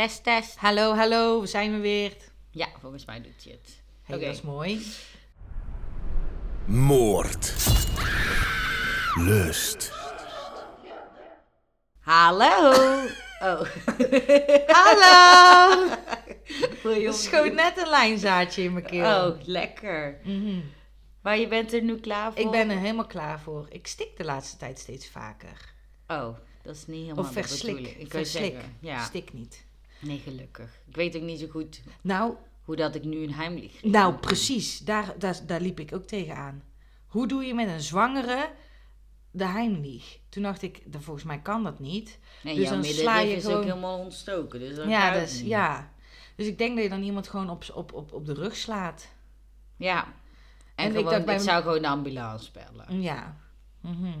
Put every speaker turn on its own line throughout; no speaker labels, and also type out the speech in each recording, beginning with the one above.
Test, test.
Hallo, hallo, we zijn we weer.
Ja, volgens mij doet hij het.
Hey,
Oké.
Dat is mooi.
Moord. Lust.
Hallo. Oh.
Hallo!
Je
Er schoot net een lijnzaadje in mijn keel.
Oh, lekker.
Mhm.
Maar je bent er nu klaar voor?
Ik ben er helemaal klaar voor. Ik stik de laatste tijd steeds vaker.
Oh, dat is niet helemaal
Of verslik.
bedoeling. Ik wou
Verslik.
zeggen, ja.
Stik niet.
Nee, gelukkig. Ik weet ook niet zo goed
Nou,
hoe dat ik nu een heimlich
nou precies. Daar, daar, daar liep ik ook tegenaan. Hoe doe je met een zwangere de heimlich? Toen dacht ik, volgens mij kan dat niet.
Nee,
Dus dan sla
is ook helemaal ontstoken. Dus
ja, dus, ja. Dus ik denk dat je dan iemand gewoon op, op, op, op de rug slaat.
Ja. En,
En ik dacht
ik,
bij-
zou gewoon de ambulance bellen.
Ja. Mhm.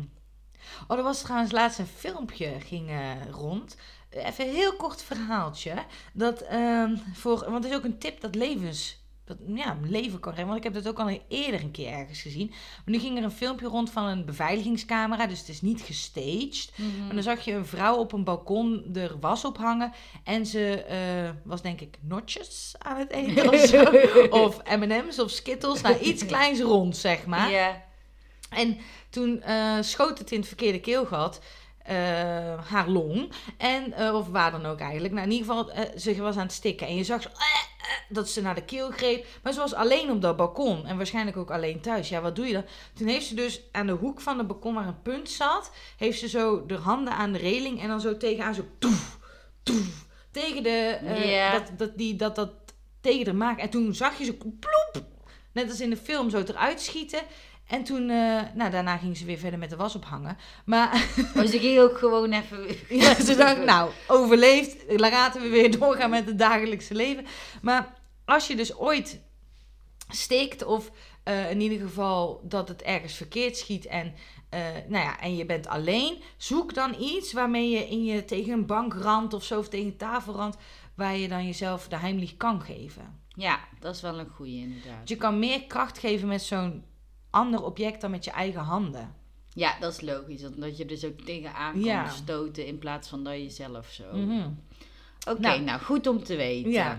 Oh, er was trouwens laatst een filmpje ging eh, rond. Even een heel kort verhaaltje. Dat ehm, voor, want het is ook een tip dat levens. Dat ja, leven kan redden. Want ik heb dat ook al eerder een keer ergens gezien. Maar nu ging er een filmpje rond van een beveiligingscamera. Dus het is niet gestaged.
Mhm.
Maar dan zag je een vrouw op een balkon er was ophangen. En ze eh, was denk ik notjes aan het eten of zo. Of M&M's of Skittles. Nou, iets kleins rond, zeg maar.
Ja.
En toen eh, schoot het in het verkeerde keelgat. Eh, haar long. En, eh, of waar dan ook eigenlijk. Nou, in ieder geval, eh, ze was aan het stikken. En je zag zo, dat ze naar de keel greep. Maar ze was alleen op dat balkon. En waarschijnlijk ook alleen thuis. Ja, wat doe je dan? Toen heeft ze dus aan de hoek van het balkon waar een punt zat. Heeft ze zo de handen aan de reling. En dan zo tegenaan zo toef, toef. Tegen de,
Ja.
dat, dat, die, dat, dat tegen de maak. En toen zag je ze ploep. Net als in de film zo eruit schieten. En toen, eh, nou daarna ging ze weer verder met de was ophangen. Maar
Maar ze ging ook gewoon even...
ja, ze dacht, nou, overleefd. Laten we weer doorgaan met het dagelijkse leven. Maar als je dus ooit steekt of eh, in ieder geval dat het ergens verkeerd schiet en, eh, nou ja, en je bent alleen, zoek dan iets waarmee je, in je tegen een bankrand of zo of tegen een tafelrand, waar je dan jezelf de heimlich kan geven.
Ja, dat is wel een goeie inderdaad.
Want je kan meer kracht geven met zo'n ander object dan met je eigen handen.
Ja, dat is logisch. Omdat je dus ook tegenaan kan
Ja.
stoten in plaats van dat je zelf zo...
Mhm.
Oké,
Nou.
nou. goed om te weten.
Ja.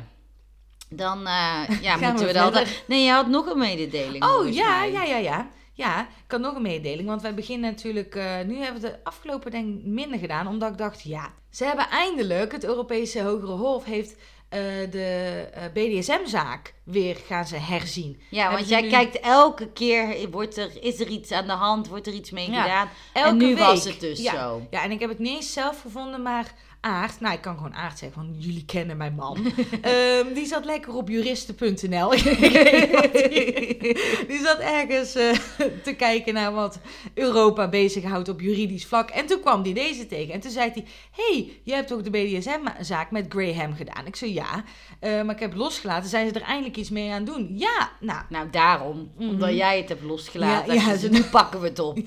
Dan eh, ja, moeten
we
dat... Nee, je had nog een mededeling
Oh ja,
mij.
ja, ja, ja. Ja, ik had nog een mededeling. Want wij beginnen natuurlijk. eh, nu hebben we de afgelopen denk ik minder gedaan. Omdat ik dacht, ja. Ze hebben eindelijk. Het Europese Hogere Hof heeft eh, de eh, BDSM-zaak weer gaan ze herzien.
Ja,
Hebben
want jij
nu-
kijkt elke keer, wordt er, is er iets aan de hand, wordt er iets mee
Ja,
gedaan.
Elke
en nu
week.
was het dus
ja.
zo.
Ja, en ik heb het niet eens zelf gevonden, maar Aard, nou ik kan gewoon Aard zeggen, want jullie kennen mijn man. Ehm, die zat lekker op juristen.nl. Die, zat ergens eh, te kijken naar wat Europa bezighoudt op juridisch vlak. En toen kwam die deze tegen. En toen zei hij, hey, je hebt toch de BDSM-zaak met Graham gedaan? Ik zei ja, eh, maar ik heb losgelaten. Zijn ze er eindelijk iets mee aan het doen? Ja, nou,
Nou, daarom. Omdat jij het hebt losgelaten.
Ja, ja,
dus
ze-
nu pakken we het op.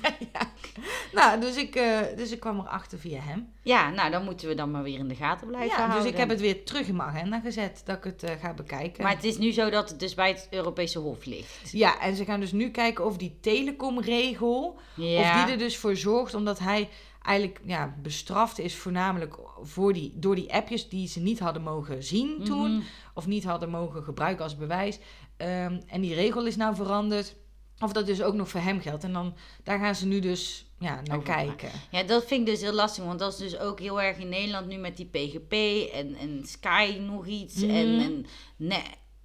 nou dus, ik, eh, dus ik kwam erachter via hem.
Ja, nou, dan moeten we dan maar weer in de gaten blijven
Ja,
houden.
dus ik heb het weer terug in mijn agenda gezet dat ik het eh, ga bekijken.
Maar het is nu zo dat het dus bij het Europese Hof ligt.
Ja, en ze gaan dus nu kijken of die telecomregel,
Ja.
of die er dus voor zorgt, omdat hij eigenlijk ja, bestraft is voornamelijk voor die, door die appjes die ze niet hadden mogen zien toen,
Mhm.
of niet hadden mogen gebruiken als bewijs. Ehm, en die regel is nou veranderd. Of dat dus ook nog voor hem geldt. En dan, daar gaan ze nu dus ja, naar
Over
kijken.
Ja, dat vind ik dus heel lastig, want dat is dus ook heel erg in Nederland nu met die PGP en, en Sky nog iets
Mhm.
en, en ne,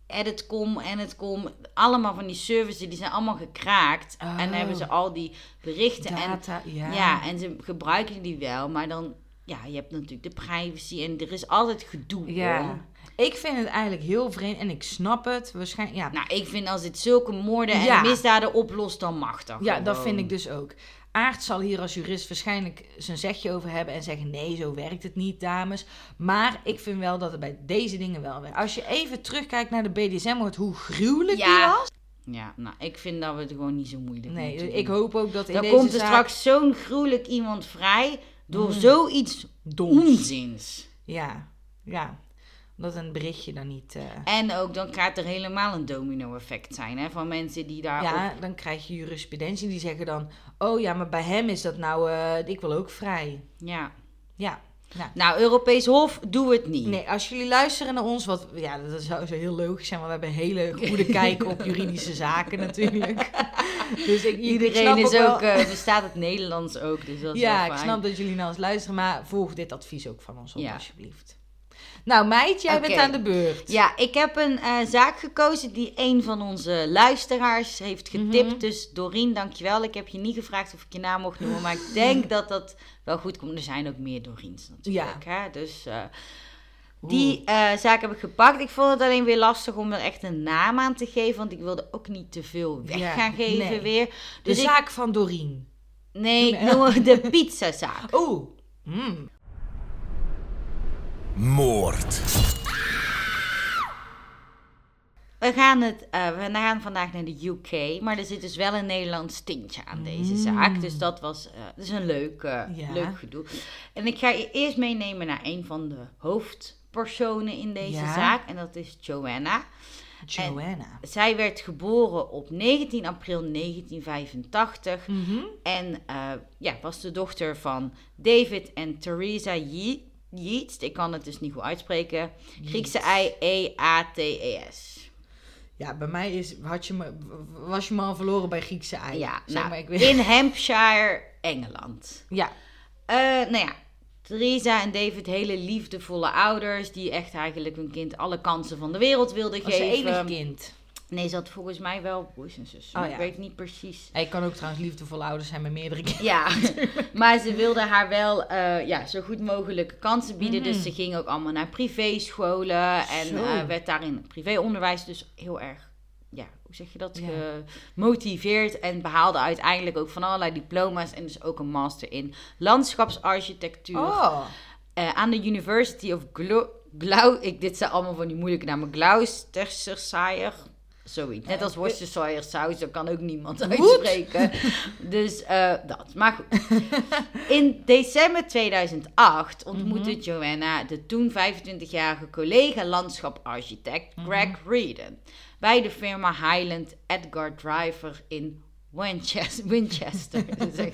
Editcom, Editcom, allemaal van die services, die zijn allemaal gekraakt. En dan
Oh.
hebben ze al die berichten en,
Data, ja.
ja, en ze gebruiken die wel, maar dan, ja, je hebt natuurlijk de privacy en er is altijd gedoe
Ja. Ik vind het eigenlijk heel vreemd en ik snap het. Waarschijnlijk, ja,
Nou, ik vind als het zulke moorden en
Ja.
misdaden oplost, dan mag dat
Ja, dat vind ik dus ook. Aart zal hier als jurist waarschijnlijk zijn zegje over hebben en zeggen: nee, zo werkt het niet, dames. Maar ik vind wel dat het bij deze dingen wel werkt. Als je even terugkijkt naar de BDSM, wordt hoe gruwelijk
Ja,
die was.
Ja, nou, ik vind dat we het gewoon niet zo moeilijk
Nee,
moeten
ik hoop ook dat in
Dan
deze
komt er
zaak
straks zo'n gruwelijk iemand vrij door
Mm.
zoiets
doms.
onzins.
Ja, ja. Dat een berichtje dan niet. eh,
En ook dan gaat er helemaal een domino-effect zijn hè, van mensen die daar.
ja, dan krijg je jurisprudentie die zeggen dan: oh ja, maar bij hem is dat nou, eh, ik wil ook vrij.
ja.
Ja. Nou.
Nou, Europees Hof, doe het niet.
Nee, als jullie luisteren naar ons, wat ja, dat zou zo heel logisch zijn, want we hebben een hele goede kijk op juridische zaken natuurlijk. dus ik,
Iedereen is ook, eh bestaat het Nederlands ook, dus dat is
ja, ik snap dat jullie naar ons luisteren, maar volg dit advies ook van ons op,
Ja.
alsjeblieft. Nou, meid, jij bent aan de beurt.
Ja, ik heb een eh, zaak gekozen die een van onze luisteraars heeft getipt.
Mhm.
Dus Doreen, dankjewel. Ik heb je niet gevraagd of ik je naam mocht noemen, maar ik denk dat dat wel goed komt. Er zijn ook meer Doreens natuurlijk. Hè? Dus eh, die eh, zaak heb ik gepakt. Ik vond het alleen weer lastig om er echt een naam aan te geven, want ik wilde ook niet te veel weg
Ja,
gaan geven
nee.
weer.
De
Dus ik,
zaak van Doreen.
nee, ik noem de pizzazaak.
Oeh. Mm.
Moord.
We gaan, het, eh, we gaan vandaag naar de UK, maar er zit dus wel een Nederlands tintje aan deze zaak. Dus dat was eh, is een leuk, eh,
Ja.
leuk gedoe. En ik ga je eerst meenemen naar een van de hoofdpersonen in deze
Ja.
zaak. En dat is Joanna.
Joanna.
Zij werd geboren op 19 april 1985.
Mhm.
En eh, ja, was de dochter van David en Theresa Ye- Yeats. Ik kan het dus niet goed uitspreken. Griekse I, E-A-T-E-S.
Ja, bij mij is, had je me, was je me al verloren bij Griekse ei.
Ja,
zeg
nou,
maar, ik weet.
in Hampshire, Engeland.
Ja,
Eh, nou ja, Theresa en David, hele liefdevolle ouders... die echt eigenlijk hun kind alle kansen van de wereld wilden geven.
enig kind.
Nee, ze had volgens mij wel broers en zussen.
Oh,
maar
ja.
Ik weet niet precies.
Hij kan ook trouwens liefdevolle ouders zijn met meerdere kinderen.
Ja, maar ze wilde haar wel eh, ja, zo goed mogelijke kansen bieden.
Mhm.
Dus ze ging ook allemaal naar privéscholen. En eh, werd daar in het privéonderwijs dus heel erg, ja, hoe zeg je dat,
Ja.
gemotiveerd. En behaalde uiteindelijk ook van allerlei diploma's. En dus ook een master in landschapsarchitectuur.
Oh,
Eh, aan de University of Glo Glau... Ik, dit zijn allemaal van die moeilijke namen. Gloucestershire. Zoiets. Net als Worcestershire saus, dat kan ook niemand uitspreken. dus eh, dat. Maar goed. In december 2008 ontmoette Joanna de toen 25-jarige collega landschaparchitect Greg Reeden bij de firma Highland Edgar Driver in Winchester.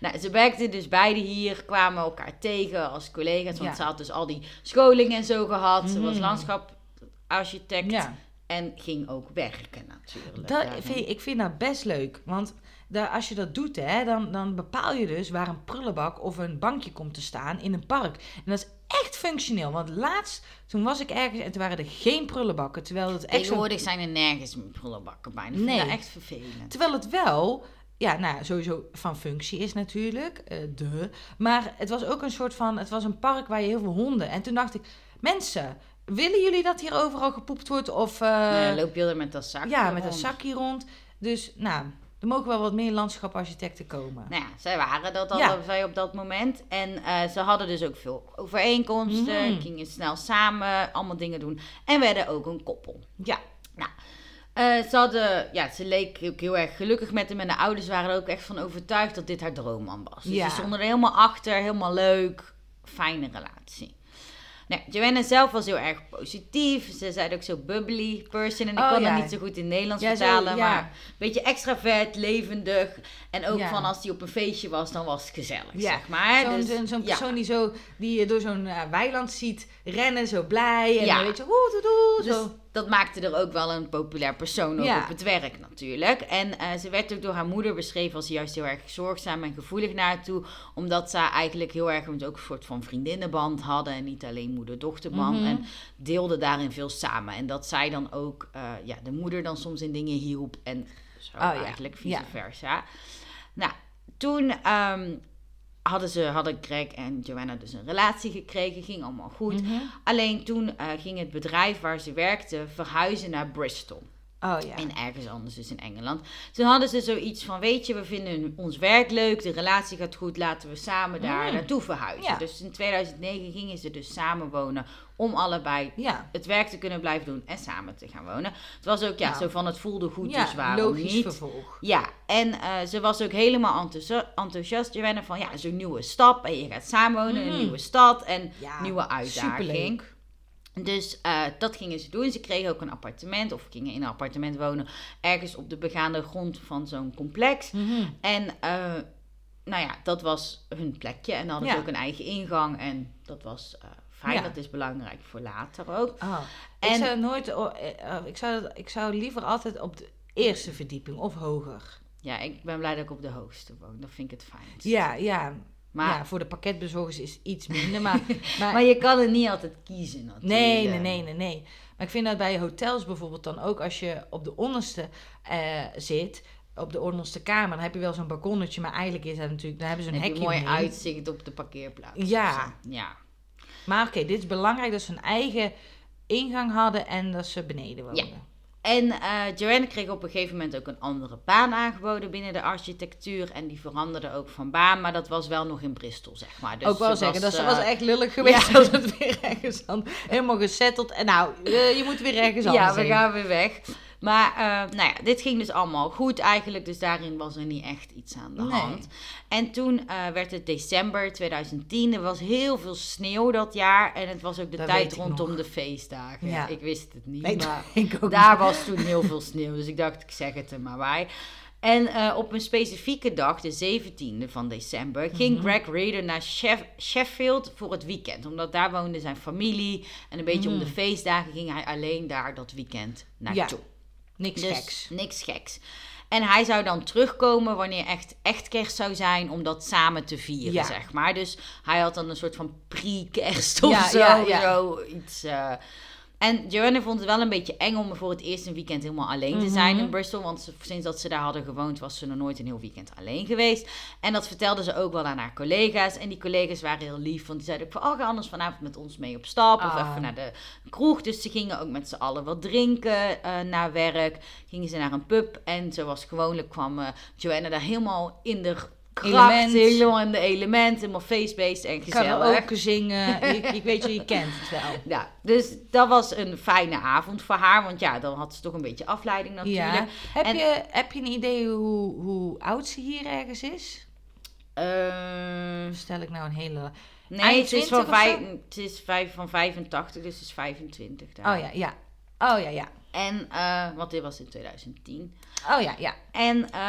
Nou, ze werkten dus beide hier, kwamen elkaar tegen als collega's, want
Ja.
ze had dus al die scholing en zo gehad. Ze was
Mhm.
landschaparchitect
ja.
En ging ook werken natuurlijk.
Dat vind, ik vind dat best leuk. Want daar, als je dat doet, hè, dan, dan bepaal je dus waar een prullenbak of een bankje komt te staan in een park. En dat is echt functioneel. Want laatst, toen was ik ergens en toen waren er geen prullenbakken. Terwijl het echt zo
Tegenwoordig zijn er nergens prullenbakken bijna.
Nee.
dat echt vervelend.
Terwijl het wel, ja, nou sowieso van functie is natuurlijk, eh, de. Maar het was ook een soort van, het was een park waar je heel veel honden. En toen dacht ik, mensen, willen jullie dat hier overal gepoept wordt? Of, eh,
Ja, loop je er met dat zak
ja, met een
rond.
zakje rond. Dus, nou, er mogen wel wat meer landschaparchitecten komen.
Nou ja, zij waren dat al
Ja.
zij op dat moment. En eh, ze hadden dus ook veel overeenkomsten.
Mhm.
Gingen snel samen allemaal dingen doen. En werden ook een koppel.
Ja,
Eh, ze, hadden, ja, ze leek ook heel erg gelukkig met hem. En de ouders waren er ook echt van overtuigd dat dit haar droomman was. Dus
Ja.
ze stonden er helemaal achter. Helemaal leuk. Fijne relatie. Nou, Joanna zelf was heel erg positief. Ze zei ook zo bubbly person. En ik
Oh,
kan
ja.
niet zo goed in het Nederlands
Ja, zo,
vertalen.
ja.
Maar een beetje extravert, levendig. En ook van als hij op een feestje was, dan was het gezellig,
Ja.
zeg maar.
zo'n
Dus,
zo'n- persoon die, zo, die je door zo'n eh, weiland ziet rennen, zo blij. En dan weet je, woe, doe, doe,
Dus
zo.
Dat maakte er ook wel een populair persoon
Ja.
op het werk natuurlijk. En eh, ze werd ook door haar moeder beschreven als juist heel erg zorgzaam en gevoelig naar haar toe. Omdat ze eigenlijk heel erg ook een soort van vriendinnenband hadden. En niet alleen moeder-dochterband.
Mhm.
En deelden daarin veel samen. En dat zij dan ook eh, ja, de moeder dan soms in dingen hielp. En zo
Oh ja,
eigenlijk vice
ja.
versa. Nou, toen ehm, hadden, ze, hadden Greg en Joanna dus een relatie gekregen. Ging allemaal goed.
Mhm.
Alleen toen eh, ging het bedrijf waar ze werkte verhuizen naar Bristol.
Oh ja.
En ergens anders, dus in Engeland. Toen hadden ze zoiets van, weet je, we vinden ons werk leuk, de relatie gaat goed, laten we samen daar
Mm.
naartoe verhuizen.
Ja.
Dus in 2009 gingen ze dus samen wonen om allebei
ja.
het werk te kunnen blijven doen en samen te gaan wonen. Het was ook, ja, zo van het voelde goed, dus waarom
logisch
niet?
vervolg.
Ja, en eh, ze was ook helemaal enthousi- enthousiast, Joanna, van ja, zo'n nieuwe stap en je gaat samenwonen in
Mhm.
een nieuwe stad en
Ja,
nieuwe uitdaging.
superleuk.
Dus eh, dat gingen ze doen. Ze kregen ook een appartement of gingen in een appartement wonen ergens op de begaande grond van zo'n complex.
Mhm.
En eh, nou ja, dat was hun plekje. En dan hadden
Ja.
ze ook een eigen ingang. En dat was eh, fijn.
Ja.
Dat is belangrijk voor later ook.
Oh.
En-
Ik zou nooit, oh, ik, zou, ik zou liever altijd op de eerste verdieping of hoger.
Ja, ik ben blij dat ik op de hoogste woon. Dat vind ik het fijn.
Ja, ja.
Maar,
ja, voor de pakketbezorgers is iets minder, maar... maar,
maar je kan het niet altijd kiezen natuurlijk.
nee, nee, nee, nee, nee. Maar ik vind dat bij hotels bijvoorbeeld dan ook als je op de onderste eh, zit, op de onderste kamer, dan heb je wel zo'n balkonnetje, maar eigenlijk is dat natuurlijk, dan hebben ze
Dan
een
heb je
hekje
mooi
omheen.
uitzicht op de parkeerplaats.
Ja.
Ja.
Maar oké, dit is belangrijk dat ze een eigen ingang hadden en dat ze beneden woonden.
En eh Joanne kreeg op een gegeven moment ook een andere baan aangeboden binnen de architectuur. En die veranderde ook van baan, maar dat was wel nog in Bristol, zeg maar. Dus
ook wel
ze
zeggen,
was,
dat
eh,
was echt lullig geweest
ja.
als het weer ergens dan helemaal gezetteld. En nou, eh, je moet weer ergens anders
Ja, we
heen.
gaan weer weg. Maar eh, nou ja, dit ging dus allemaal goed eigenlijk. Dus daarin was er niet echt iets aan de
Nee.
hand. En toen eh, werd het december 2010. Er was heel veel sneeuw dat jaar. En het was ook de
Dat
tijd rondom de feestdagen.
Ja.
Ik wist het niet,
Nee,
maar daar
niet.
was toen heel veel sneeuw. Dus ik dacht, ik zeg het er maar bij. En eh, op een specifieke dag, de 17e van december, ging
Mhm.
Greg Rader naar Sheff- Sheffield voor het weekend. Omdat daar woonde zijn familie. En een beetje om de feestdagen ging hij alleen daar dat weekend naartoe.
Niks
Dus
geks.
niks geks. En hij zou dan terugkomen wanneer echt, echt kerst zou zijn, om dat samen te vieren,
Ja.
zeg maar. Dus hij had dan een soort van pre-kerst of
Ja,
zo.
ja, ja.
zo iets, eh. En Joanne vond het wel een beetje eng om voor het eerst een weekend helemaal alleen te zijn
Mhm.
in Bristol. Want ze- sinds dat ze daar hadden gewoond, was ze nog nooit een heel weekend alleen geweest. En dat vertelde ze ook wel aan haar collega's. En die collega's waren heel lief, want die zeiden ook van... Oh, ga anders vanavond met ons mee op stap. Of
Ah.
even naar de kroeg. Dus ze gingen ook met z'n allen wat drinken eh na werk. Gingen ze naar een pub. En zoals gewoonlijk kwam eh, Joanna daar helemaal in de kracht.
Element.
Helemaal in de element. Helemaal face-based en gezellig.
Karaoke zingen. ik, ik weet je, je kent het wel.
Ja, dus dat was een fijne avond voor haar. Want ja, dan had ze toch een beetje afleiding natuurlijk.
Ja. Heb,
En-
je, heb je een idee hoe, hoe oud ze hier ergens is?
Eh,
Stel ik nou een hele...
nee, het is,
21
van vijf, het is vijf, van 85, dus het is 25 daar.
Oh ja, ja. Oh ja, ja.
En, eh, want dit was in 2010.
Oh ja, ja.
En, eh,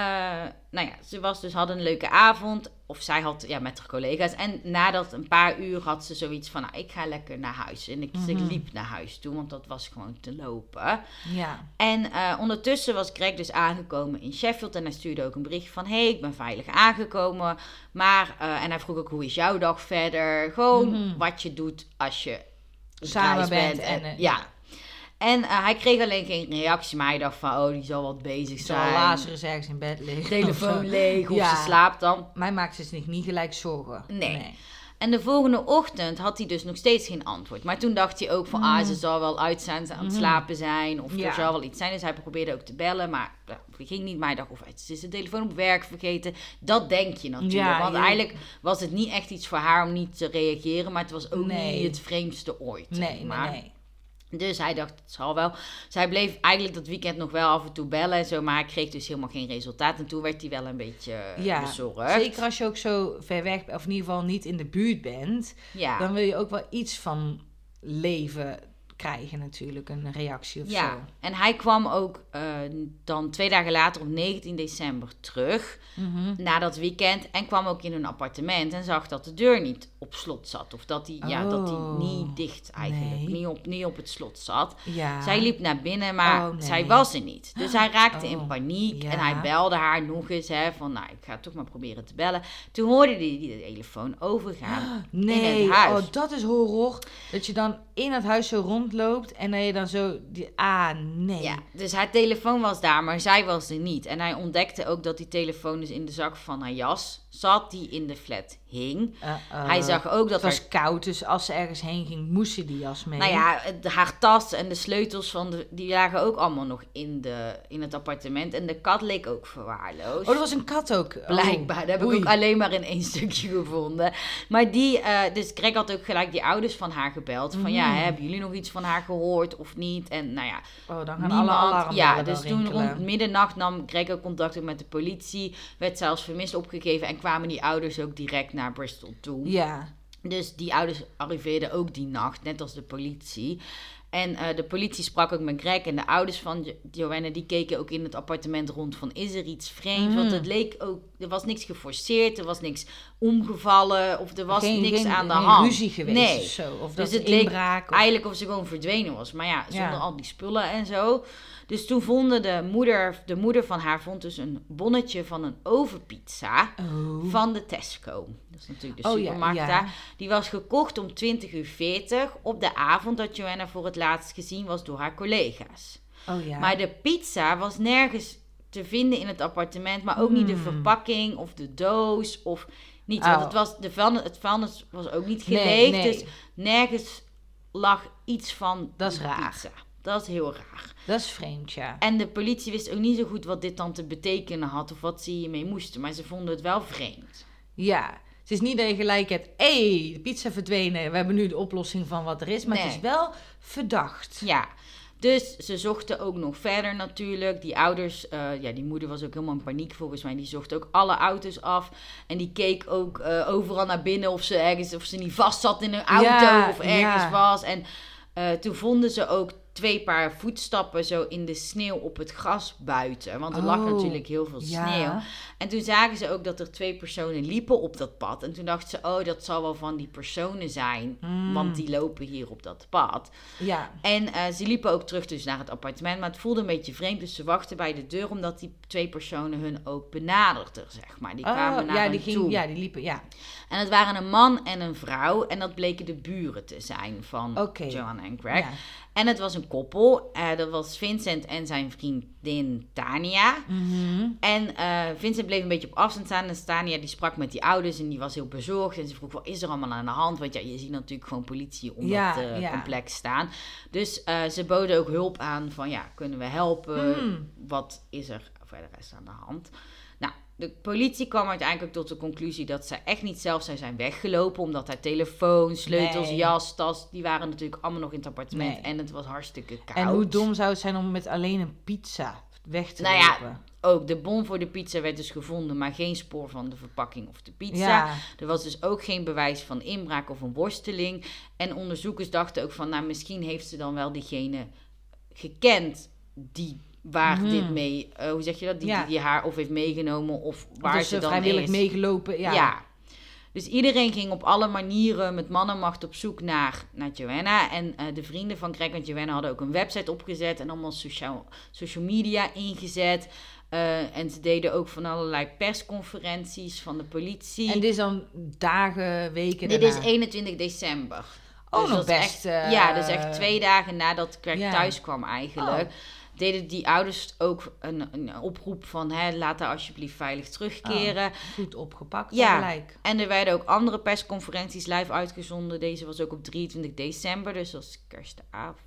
nou ja, ze was dus, hadden een leuke avond. Of zij had, ja, met haar collega's. En nadat een paar uur had ze zoiets van, nou, ik ga lekker naar huis. En ik, dus ik
Mhm.
liep naar huis toe, want dat was gewoon te lopen.
Ja.
En eh, ondertussen was Greg dus aangekomen in Sheffield. En hij stuurde ook een bericht van... hey, ik ben veilig aangekomen. Maar, en hij vroeg ook, hoe is jouw dag verder? Gewoon
Mhm.
wat je doet als je
Samen bent en,
ja. En eh, hij kreeg alleen geen reactie. Maar hij dacht van, oh, die zal wat bezig zijn.
Lazarus ergens in bed liggen.
Telefoon leeg of
Ja.
ze slaapt dan.
Mij maakt ze niet, niet gelijk zorgen.
Nee. En de volgende ochtend had hij dus nog steeds geen antwoord. Maar toen dacht hij ook van, ah, ze zal wel uit zijn, ze aan het
Mhm.
slapen zijn. Of
Ja.
er zal wel iets zijn. Dus hij probeerde ook te bellen, maar het ging niet. Maar hij dacht, of ze is de telefoon op werk vergeten. Dat denk je natuurlijk.
Ja,
Want eigenlijk was het niet echt iets voor haar om niet te reageren. Maar het was ook
Nee.
niet het vreemdste ooit.
Nee, nee,
maar.
nee.
Dus hij dacht, het zal wel. Zij bleef eigenlijk dat weekend nog wel af en toe bellen en zo. Maar hij kreeg dus helemaal geen resultaat. En toen werd hij wel een beetje eh,
Ja,
bezorgd.
Zeker als je ook zo ver weg, of in ieder geval niet in de buurt bent,
Ja.
dan wil je ook wel iets van leven krijgen natuurlijk, een reactie of
Ja,
zo.
en hij kwam ook eh, dan twee dagen later op 19 december terug
Mhm.
na dat weekend en kwam ook in hun appartement en zag dat de deur niet op slot zat. Of dat hij, ja, dat hij
Oh,
niet dicht eigenlijk,
nee.
niet, op, niet op het slot zat.
Ja.
Zij liep naar binnen, maar
Oh, nee.
zij was er niet. Dus hij raakte in
Oh,
paniek
ja.
en hij belde haar nog eens hè, van, nou, ik ga toch maar proberen te bellen. Toen hoorde hij die de telefoon overgaan in
Nee,
het huis.
oh, dat is horror. Dat je dan in het huis zo rondloopt en dat je dan zo... Die, ah, nee.
Ja, dus haar telefoon was daar, maar zij was er niet. En hij ontdekte ook dat die telefoon dus in de zak van haar jas zat, die in de flat hing.
Uh, uh,
hij zag ook dat
Het was koud, dus als ze ergens heen ging, moest ze die jas mee.
nou ja, haar tas en de sleutels van de, die lagen ook allemaal nog in, de, in het appartement. En de kat leek ook verwaarloosd.
Oh, er was een kat ook. Oh,
Blijkbaar, dat heb ik ook alleen maar in één stukje gevonden. Maar die, eh, dus Greg had ook gelijk die ouders van haar gebeld. Van ja,
Mhm.
hebben jullie nog iets van haar gehoord of niet? En nou ja,
Oh, dan gaan
Niemand, ja, dus toen rond middernacht nam Greg ook contact op met de politie. Werd zelfs vermist opgegeven en kwamen die ouders ook direct naar Bristol toe.
Ja.
Dus die ouders arriveerden ook die nacht, net als de politie. En eh, de politie sprak ook met Greg en de ouders van Jo- Joanna, die keken ook in het appartement rond van is er iets vreemds? Want
Mm.
het leek ook, er was niks geforceerd, er was niks omgevallen of er was
geen,
niks
geen,
aan de
geen
hand.
ruzie geweest
Nee.
of zo. Of
Dus
dat
het leek
inbraak. Of...
Eigenlijk of ze gewoon verdwenen was. Maar ja, zonder
Ja.
al die spullen en zo. Dus toen vonden de moeder, de moeder van haar vond dus een bonnetje van een ovenpizza
Oh.
van de Tesco. Dat is natuurlijk de
Oh,
supermarkt
ja.
daar. Die was gekocht om 20 uur 40 op de avond dat Joanna voor het laatst gezien was door haar collega's.
Oh ja.
Maar de pizza was nergens te vinden in het appartement, maar ook niet de
Hmm.
verpakking of de doos of niet.
Oh.
Want het, was, de vuilnis, het vuilnis was ook niet geleegd,
nee.
dus nergens lag iets van
Dat is raar.
pizza. Dat is heel raar.
Dat is vreemd, ja.
En de politie wist ook niet zo goed wat dit dan te betekenen had of wat ze hiermee moesten, maar ze vonden het wel vreemd.
Ja. Het is niet dat je gelijk hebt, hé, hey, de pizza verdwenen. We hebben nu de oplossing van wat er is. Maar het
Nee.
is wel verdacht.
Ja, dus ze zochten ook nog verder natuurlijk. Die ouders, eh, ja, die moeder was ook helemaal in paniek volgens mij. Die zocht ook alle auto's af. En die keek ook eh, overal naar binnen of ze ergens, of ze niet vast zat in een auto
Ja,
of ergens
ja.
was. En eh, toen vonden ze ook twee paar voetstappen zo in de sneeuw op het gras buiten. Want er lag
Oh,
natuurlijk heel veel
ja.
sneeuw. En toen zagen ze ook dat er twee personen liepen op dat pad. En toen dachten ze, oh, dat zal wel van die personen zijn.
Mm.
Want die lopen hier op dat pad.
Ja.
En eh, ze liepen ook terug dus naar het appartement, maar het voelde een beetje vreemd. Dus ze wachten bij de deur, omdat die twee personen hun ook benaderden, zeg maar. Die kwamen
Oh,
naar
ja, die ging,
toe.
ja, die liepen, ja.
En het waren een man en een vrouw. En dat bleken de buren te zijn van. Joanna en Greg.
Ja.
En het was een koppel. Eh, dat was Vincent en zijn vriendin Tania.
Mhm.
En eh, Vincent bleef een beetje op afstand staan. En Tania die sprak met die ouders en die was heel bezorgd. En ze vroeg, wat is er allemaal aan de hand? Want ja, je ziet natuurlijk gewoon politie om
Ja,
dat eh,
ja.
complex staan. Dus ze boden ook hulp aan van, ja, kunnen we helpen?
Hmm.
Wat is er verder rest aan de hand? De politie kwam uiteindelijk tot de conclusie dat ze echt niet zelf zou zijn weggelopen. Omdat haar telefoon, sleutels,
Nee.
jas, tas, die waren natuurlijk allemaal nog in het appartement.
Nee.
En het was hartstikke koud.
En hoe dom zou het zijn om met alleen een pizza weg te
Nou ja,
lopen?
Ook de bon voor de pizza werd dus gevonden, maar geen spoor van de verpakking of de pizza.
Ja.
Er was dus ook geen bewijs van inbraak of een worsteling. En onderzoekers dachten ook van, nou misschien heeft ze dan wel diegene gekend die waar
Mhm.
dit mee, eh, hoe zeg je dat, die,
Ja.
die, die haar of heeft meegenomen of waar
dus
ze dan
vrijwillig
is.
meegelopen. Ja.
Ja. Dus iedereen ging op alle manieren met mannenmacht op zoek naar, naar Joanna. En eh, de vrienden van Greg en Joanna hadden ook een website opgezet en allemaal sociaal, social media ingezet. Eh, en ze deden ook van allerlei persconferenties van de politie.
En dit is dan dagen, weken
Dit
daarna.
is 21 december.
Oh,
Dus
nog best,
Echt, ja, dus echt twee dagen nadat Greg thuis kwam eigenlijk.
Oh.
Deden die ouders ook een, een oproep van... Hè, laat haar alsjeblieft veilig terugkeren.
Goed opgepakt
Ja.
gelijk.
En er werden ook andere persconferenties live uitgezonden. Deze was ook op 23 december, dus dat is kerstavond.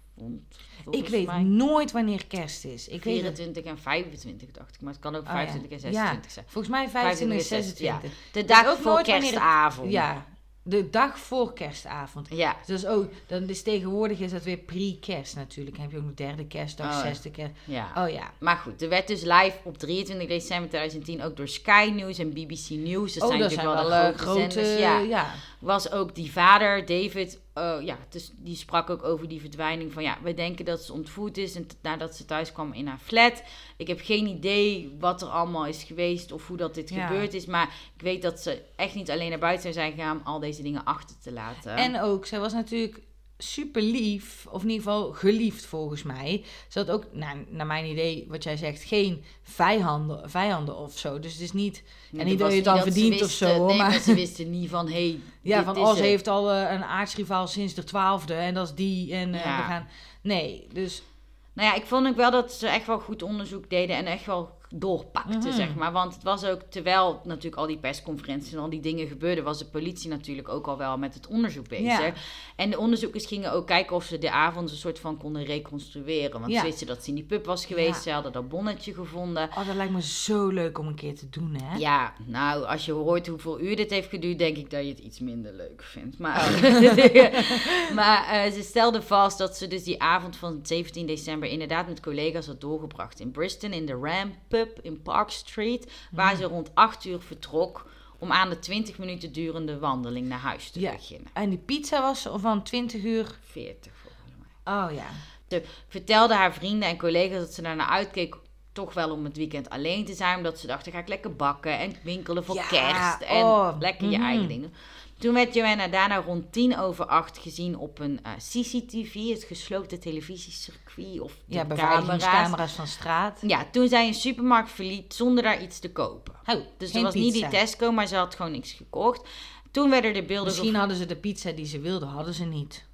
Ik weet
mij.
nooit wanneer kerst is. Ik weet het.
24 en 25 dacht ik, maar het kan ook
Oh, ja.
25 en 26
Ja,
zijn.
Volgens mij 25 en
26,
26.
De dag voor
wanneer het-
kerstavond.
Ja, de dag voor kerstavond.
Ja.
Dus ook, dan is tegenwoordig is dat weer pre-kerst natuurlijk. Dan heb je ook nog derde kerstdag,
Oh,
zesde kerst.
ja.
Oh ja.
Maar goed, er werd dus live op 23 december 2010 ook door Sky News en BBC News. Dat
oh,
zijn
dat zijn
natuurlijk
wel
wel de grote,
grote...
zenders. Ja.
ja.
was ook die vader, David, eh, ja, dus die sprak ook over die verdwijning van ja, we denken dat ze ontvoerd is en nadat ze thuis kwam in haar flat. Ik heb geen idee wat er allemaal is geweest of hoe dat dit
Ja.
gebeurd is, maar ik weet dat ze echt niet alleen naar buiten zijn gegaan om al deze dingen achter te laten.
En ook, zij was natuurlijk super lief, of in ieder geval geliefd volgens mij. Ze had ook, nou, naar mijn idee, wat jij zegt, geen vijanden, vijanden of zo. Dus het is niet, en niet dat je het dan verdient of zo, hoor,
Nee,
maar-
ze wisten niet van, hey,
ja, van oh, ze heeft al eh, een aardsrivaal sinds de twaalfde en dat is die en eh,
Ja.
we gaan... Nee, dus
Nou ja, ik vond ook wel dat ze echt wel goed onderzoek deden en echt wel doorpakten,
Mhm.
zeg maar. Want het was ook, terwijl natuurlijk al die persconferenties en al die dingen gebeurden, was de politie natuurlijk ook al wel met het onderzoek bezig.
Ja.
En de onderzoekers gingen ook kijken of ze de avond een soort van konden reconstrueren. Want
Ja.
ze wisten dat ze in die pub was geweest,
Ja.
ze hadden dat bonnetje gevonden.
oh, dat lijkt me zo leuk om een keer te doen, hè?
Ja, nou, als je hoort hoeveel uur dit heeft geduurd, denk ik dat je het iets minder leuk vindt. Maar, maar eh, ze stelde vast dat ze dus die avond van 17 december inderdaad met collega's had doorgebracht in Bristol, in de Ram Pub in Park Street, waar ze rond 8 uur vertrok om aan de 20 minuten durende wandeling naar huis te
Ja.
beginnen.
En die pizza was van 20 uur.
40 volgens mij.
Oh ja.
Ze vertelde haar vrienden en collega's dat ze daarnaar uitkeek toch wel om het weekend alleen te zijn. Omdat ze dachten, ga ik lekker bakken en winkelen voor
Ja,
kerst. En
oh,
lekker je
mhm.
eigen dingen. Toen werd Joanna daarna rond tien over acht gezien op een eh, CCTV, het gesloten televisiecircuit of de
Ja,
camera's.
beveiligingscamera's van straat.
Ja, toen zij een supermarkt verliet zonder daar iets te kopen.
Oh,
Dus het was niet die. Tesco, maar ze had gewoon niks gekocht. Toen werden de beelden...
Misschien hadden ze de pizza die ze wilden, hadden ze niet.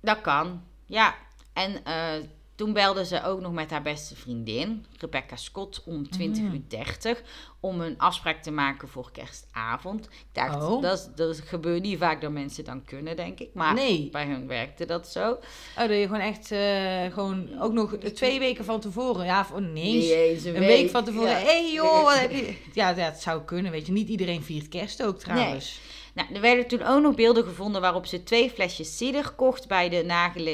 Dat kan, ja. En eh, toen belde ze ook nog met haar beste vriendin, Rebecca Scott, om 20
Mm.
uur 30 om een afspraak te maken voor kerstavond. Ik dacht,
Oh.
dat, dat gebeurt niet vaak dat mensen dan kunnen, denk ik. Maar
Nee.
bij hun werkte dat zo.
Oh, dat je gewoon echt, eh, gewoon ook nog twee weken van tevoren, ja, of nee, eens,
Niet eens
een week, van tevoren.
ja.
Hé hey, joh, wat heb je? Ja, het zou kunnen, weet je. Niet iedereen viert kerst ook trouwens.
Nou, er werden toen ook nog beelden gevonden waarop ze twee flesjes cider kocht bij de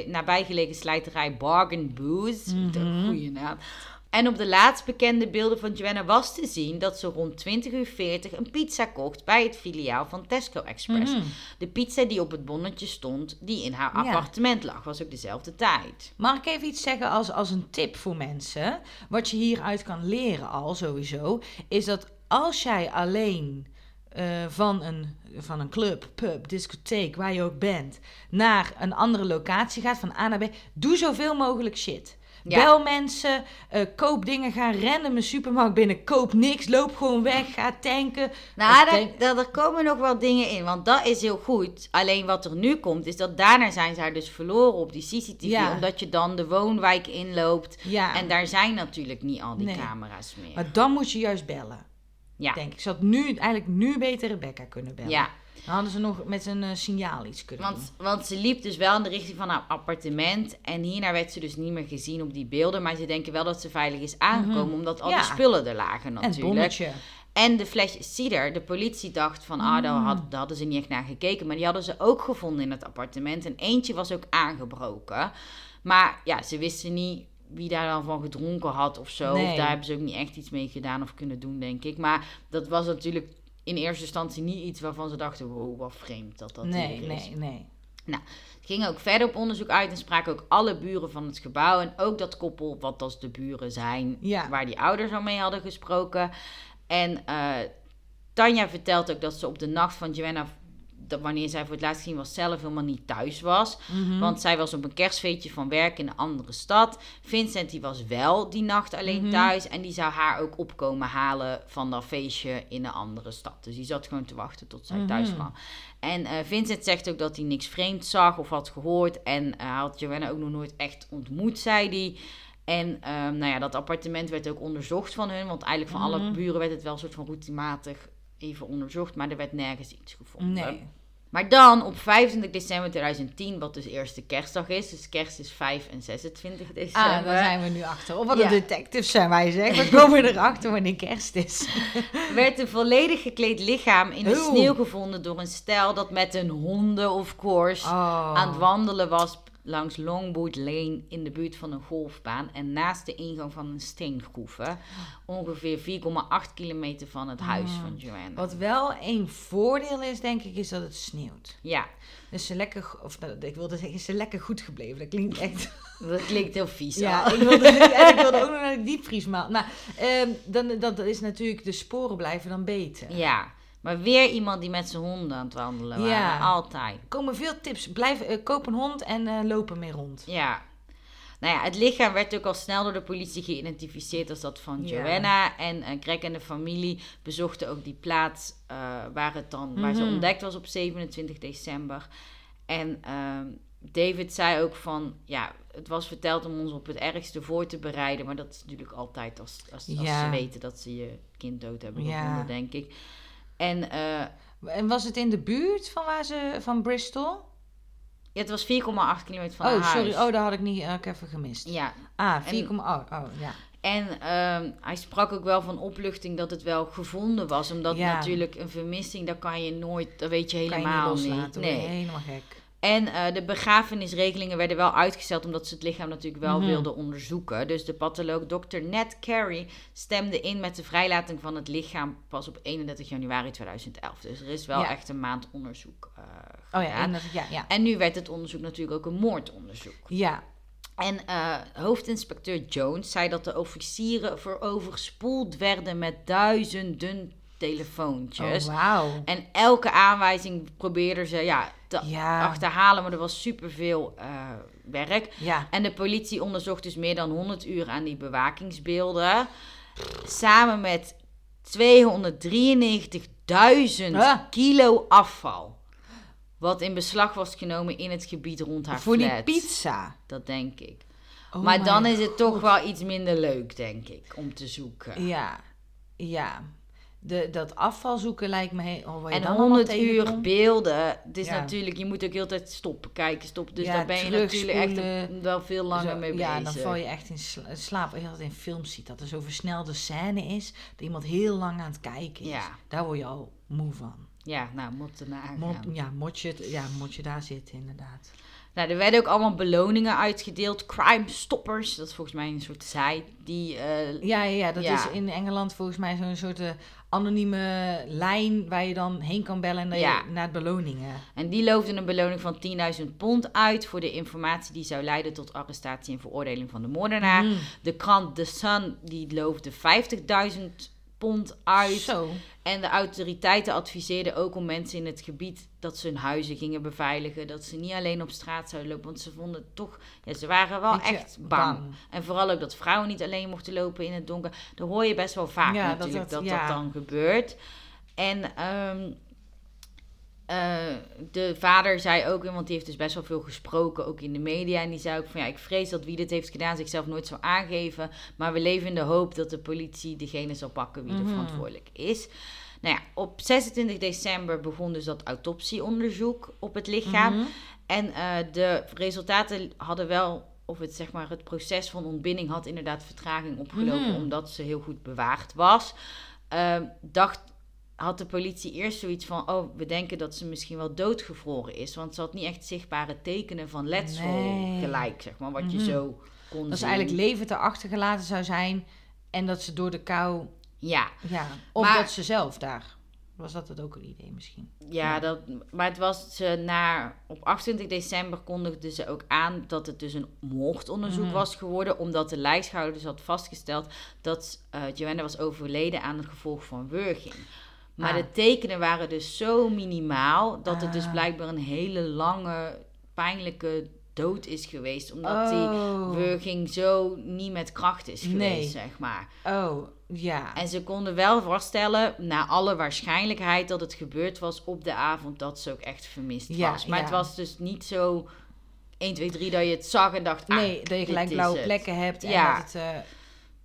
nabijgelegen slijterij Bargain Booze.
Mhm.
Een goede naam. En op de laatst bekende beelden van Joanna was te zien dat ze rond 20 uur 40 een pizza kocht bij het filiaal van Tesco Express.
Mhm.
De pizza die op het bonnetje stond, die in haar
Ja.
appartement lag, was ook dezelfde tijd.
Mag ik even iets zeggen als, als een tip voor mensen? Wat je hieruit kan leren al sowieso, is dat als jij alleen eh, van, een, van een club, pub, discotheek, waar je ook bent, naar een andere locatie gaat, van A naar B, doe zoveel mogelijk shit.
Ja.
Bel mensen, eh, koop dingen, ga random een supermarkt binnen, koop niks, loop gewoon weg, ga tanken.
Nou, daar, daar, daar komen nog wel dingen in, want dat is heel goed. Alleen wat er nu komt, is dat daarna zijn ze haar dus verloren op die CCTV.
Ja.
Omdat je dan de woonwijk inloopt.
Ja,
En daar zijn natuurlijk niet al die
Nee.
camera's meer.
maar dan moet je juist bellen,
ja.
denk ik. Ze had nu, eigenlijk nu beter Rebecca kunnen bellen.
ja,
Dan hadden ze nog met een eh, signaal iets kunnen doen.
want, want ze liep dus wel in de richting van haar appartement. En hierna werd ze dus niet meer gezien op die beelden. Maar ze denken wel dat ze veilig is aangekomen, omdat al
Mhm. Ja.
die spullen er lagen
En het
natuurlijk.
bonnetje.
En de flesjes cider. De politie dacht van, ah, daar,
Mm.
had, daar hadden ze niet echt naar gekeken. Maar die hadden ze ook gevonden in het appartement. En eentje was ook aangebroken. Maar ja, ze wisten niet wie daar dan van gedronken had of zo.
Nee.
Of daar hebben ze ook niet echt iets mee gedaan of kunnen doen, denk ik. Maar dat was natuurlijk in eerste instantie niet iets waarvan ze dachten, wow, wat vreemd dat dat
Nee,
hier is.
nee, nee.
Ze gingen ook verder op onderzoek uit en spraken ook alle buren van het gebouw. En ook dat koppel, wat als de buren zijn,
Ja.
waar die ouders al mee hadden gesproken. En eh, Tanja vertelt ook dat ze op de nacht van Joanna, dat wanneer zij voor het laatst gezien was, zelf helemaal niet thuis was.
Mhm.
Want zij was op een kerstfeestje van werk in een andere stad. Vincent die was wel die nacht alleen
Mhm.
thuis. En die zou haar ook opkomen halen van dat feestje in een andere stad. Dus die zat gewoon te wachten tot zij thuis
Mhm.
kwam. En eh, Vincent zegt ook dat hij niks vreemds zag of had gehoord. En eh, had Joanna ook nog nooit echt ontmoet, zei hij. En ehm, nou ja, dat appartement werd ook onderzocht van hun. Want eigenlijk van alle buren werd het wel een soort van routinematig even onderzocht. Maar er werd nergens iets gevonden.
Nee.
Maar dan op 25 december 2010, wat dus eerste kerstdag is. Dus kerst is 5 en 26 december.
Ah, daar zijn we nu achter. Of wat
Ja.
een detectives zijn wij, zeg. We komen erachter wanneer kerst is.
werd een volledig gekleed lichaam in de
Oeh.
sneeuw gevonden door een stel dat met hun honden, of course,
Oh.
aan het wandelen was langs Longboot Lane in de buurt van een golfbaan en naast de ingang van een steengroeve. Ongeveer 4,8 kilometer van het huis
Ah.
van Joanna.
Wat wel een voordeel is, denk ik, is dat het sneeuwt.
Ja,
Dus ze lekker, of nou, ik wilde zeggen, ze lekker goed gebleven. Dat klinkt echt...
dat klinkt heel vies.
Ja,
al.
ik wilde, en ik wilde ook nog naar de diepvriesmaal. Nou, ehm, dan, dat is natuurlijk, de sporen blijven dan beter.
ja, maar weer iemand die met zijn honden aan het wandelen waren.
Ja.
Altijd.
Er komen veel tips. Blijf, eh, koop een hond en eh, loop ermee rond.
Ja. Nou ja, het lichaam werd ook al snel door de politie geïdentificeerd als dat van
Ja.
Joanna. En eh, Greg en de familie bezochten ook die plaats waar, het dan, waar ze
Mhm.
ontdekt was op 27 december. En ehm, David zei ook van, ja, het was verteld om ons op het ergste voor te bereiden. Maar dat is natuurlijk altijd als, als, als
Ja.
ze weten dat ze je kind dood hebben gevonden, denk ik. En eh,
En was het in de buurt van, waar ze, van Bristol?
ja, het was 4,8 kilometer van
oh,
haar
sorry.
huis.
Oh, daar had ik niet had ik even gemist.
Ja,
Ah,
En-
4, oh, oh, ja.
En ehm, hij sprak ook wel van opluchting dat het wel gevonden was. Omdat
Ja.
natuurlijk een vermissing, dat kan je nooit, dat weet je
Kan je niet
helemaal niet.
loslaten.
Nee.
helemaal gek.
En eh, de begrafenisregelingen werden wel uitgesteld omdat ze het lichaam natuurlijk wel
Mhm.
wilden onderzoeken. Dus de patholoog Dr. Ned Carey stemde in met de vrijlating van het lichaam pas op 31 januari 2011. Dus er is wel
Ja.
echt een maand onderzoek
Oh ja,
gedaan.
en ja, ja.
En nu werd het onderzoek natuurlijk ook een moordonderzoek.
Ja,
En eh, hoofdinspecteur Jones zei dat de officieren vooroverspoeld werden met duizenden telefoontjes.
oh, wauw.
En elke aanwijzing probeerden ze ja, te
Ja.
achterhalen, maar er was superveel eh werk.
Ja,
En de politie onderzocht dus meer dan 100 uur aan die bewakingsbeelden. Samen met 293.000
Huh?
kilo afval. Wat in beslag was genomen in het gebied rond haar
voor die pizza.
Dat denk ik.
Oh
maar dan is het toch wel iets minder leuk, denk ik, om te zoeken.
Ja, ja. De, dat afval zoeken lijkt me... Heel, oh,
En
dan allemaal
100 uur
tegenkomt.
beelden. Het is
Ja.
natuurlijk, je moet ook heel tijd stoppen, kijken, stoppen. Dus
Ja,
daar ben je natuurlijk echt wel veel langer
Zo,
mee
ja,
bezig.
dan val je echt in sla- slaap. Als je dat in films ziet, dat er zo'n versnelde scène is, dat iemand heel lang aan het kijken is.
Ja.
Daar word je al moe van.
Ja, nou, moet
Mot,
gaan.
ja, moet je, ja, moet je daar zitten, inderdaad.
Nou, er werden ook allemaal beloningen uitgedeeld. Crime Stoppers, dat is volgens mij een soort site. Die, eh,
Ja, ja, ja dat
Ja.
is in Engeland volgens mij zo'n soort eh, anonieme lijn waar je dan heen kan bellen
Ja.
je naar beloningen.
en die loofden een beloning van 10.000 pond uit voor de informatie die zou leiden tot arrestatie en veroordeling van de moordenaar.
Mm.
De krant The Sun die loofde 50.000 pond uit.
Zo.
En de autoriteiten adviseerden ook om mensen in het gebied dat ze hun huizen gingen beveiligen. Dat ze niet alleen op straat zouden lopen. Want ze vonden toch, ja, ze waren wel
Beetje
echt bang.
bang.
En vooral ook dat vrouwen niet alleen mochten lopen in het donker. Daar hoor je best wel vaak
Ja, dat
natuurlijk dat
dat-
dat,
ja.
dan gebeurt. En ehm, eh, de vader zei ook, want die heeft dus best wel veel gesproken, ook in de media. En die zei ook van ja, ik vrees dat wie dit heeft gedaan zichzelf nooit zou aangeven. Maar we leven in de hoop dat de politie degene zal pakken wie er
Mhm.
verantwoordelijk is. Nou ja, op 26 december begon dus dat autopsieonderzoek op het lichaam.
Mhm.
En eh, de resultaten hadden wel, of het zeg maar, het proces van ontbinding had inderdaad vertraging opgelopen,
Mhm.
omdat ze heel goed bewaard was. Dacht, had de politie eerst zoiets van, oh, we denken dat ze misschien wel doodgevroren is, want ze had niet echt zichtbare tekenen van letsel
Nee.
gelijk, zeg maar, wat je
Mhm.
zo kon
Dat ze eigenlijk levend erachter gelaten zou zijn en dat ze door de kou,
Ja,
ja, of
Maar-
dat ze zelf daar. Was dat het ook een idee misschien?
Ja, dat, maar het was ze na, op 28 december kondigden ze ook aan dat het dus een moordonderzoek
Mhm.
was geworden, omdat de lijkschouder dus had vastgesteld dat eh Joanna was overleden aan het gevolg van wurging. Maar
Ah.
de tekenen waren dus zo minimaal dat het dus
Ah.
blijkbaar een hele lange, pijnlijke dood is geweest, omdat die
Oh.
wurging zo niet met kracht is geweest,
Nee.
zeg maar.
Oh, ja.
En ze konden wel vaststellen, naar alle waarschijnlijkheid, dat het gebeurd was op de avond dat ze ook echt vermist
Ja,
was. Maar
ja.
het was dus niet zo 1, 2, 3 dat je het zag en dacht, ah,
Nee, dat je gelijk blauwe plekken hebt en
Ja.
dat het, eh,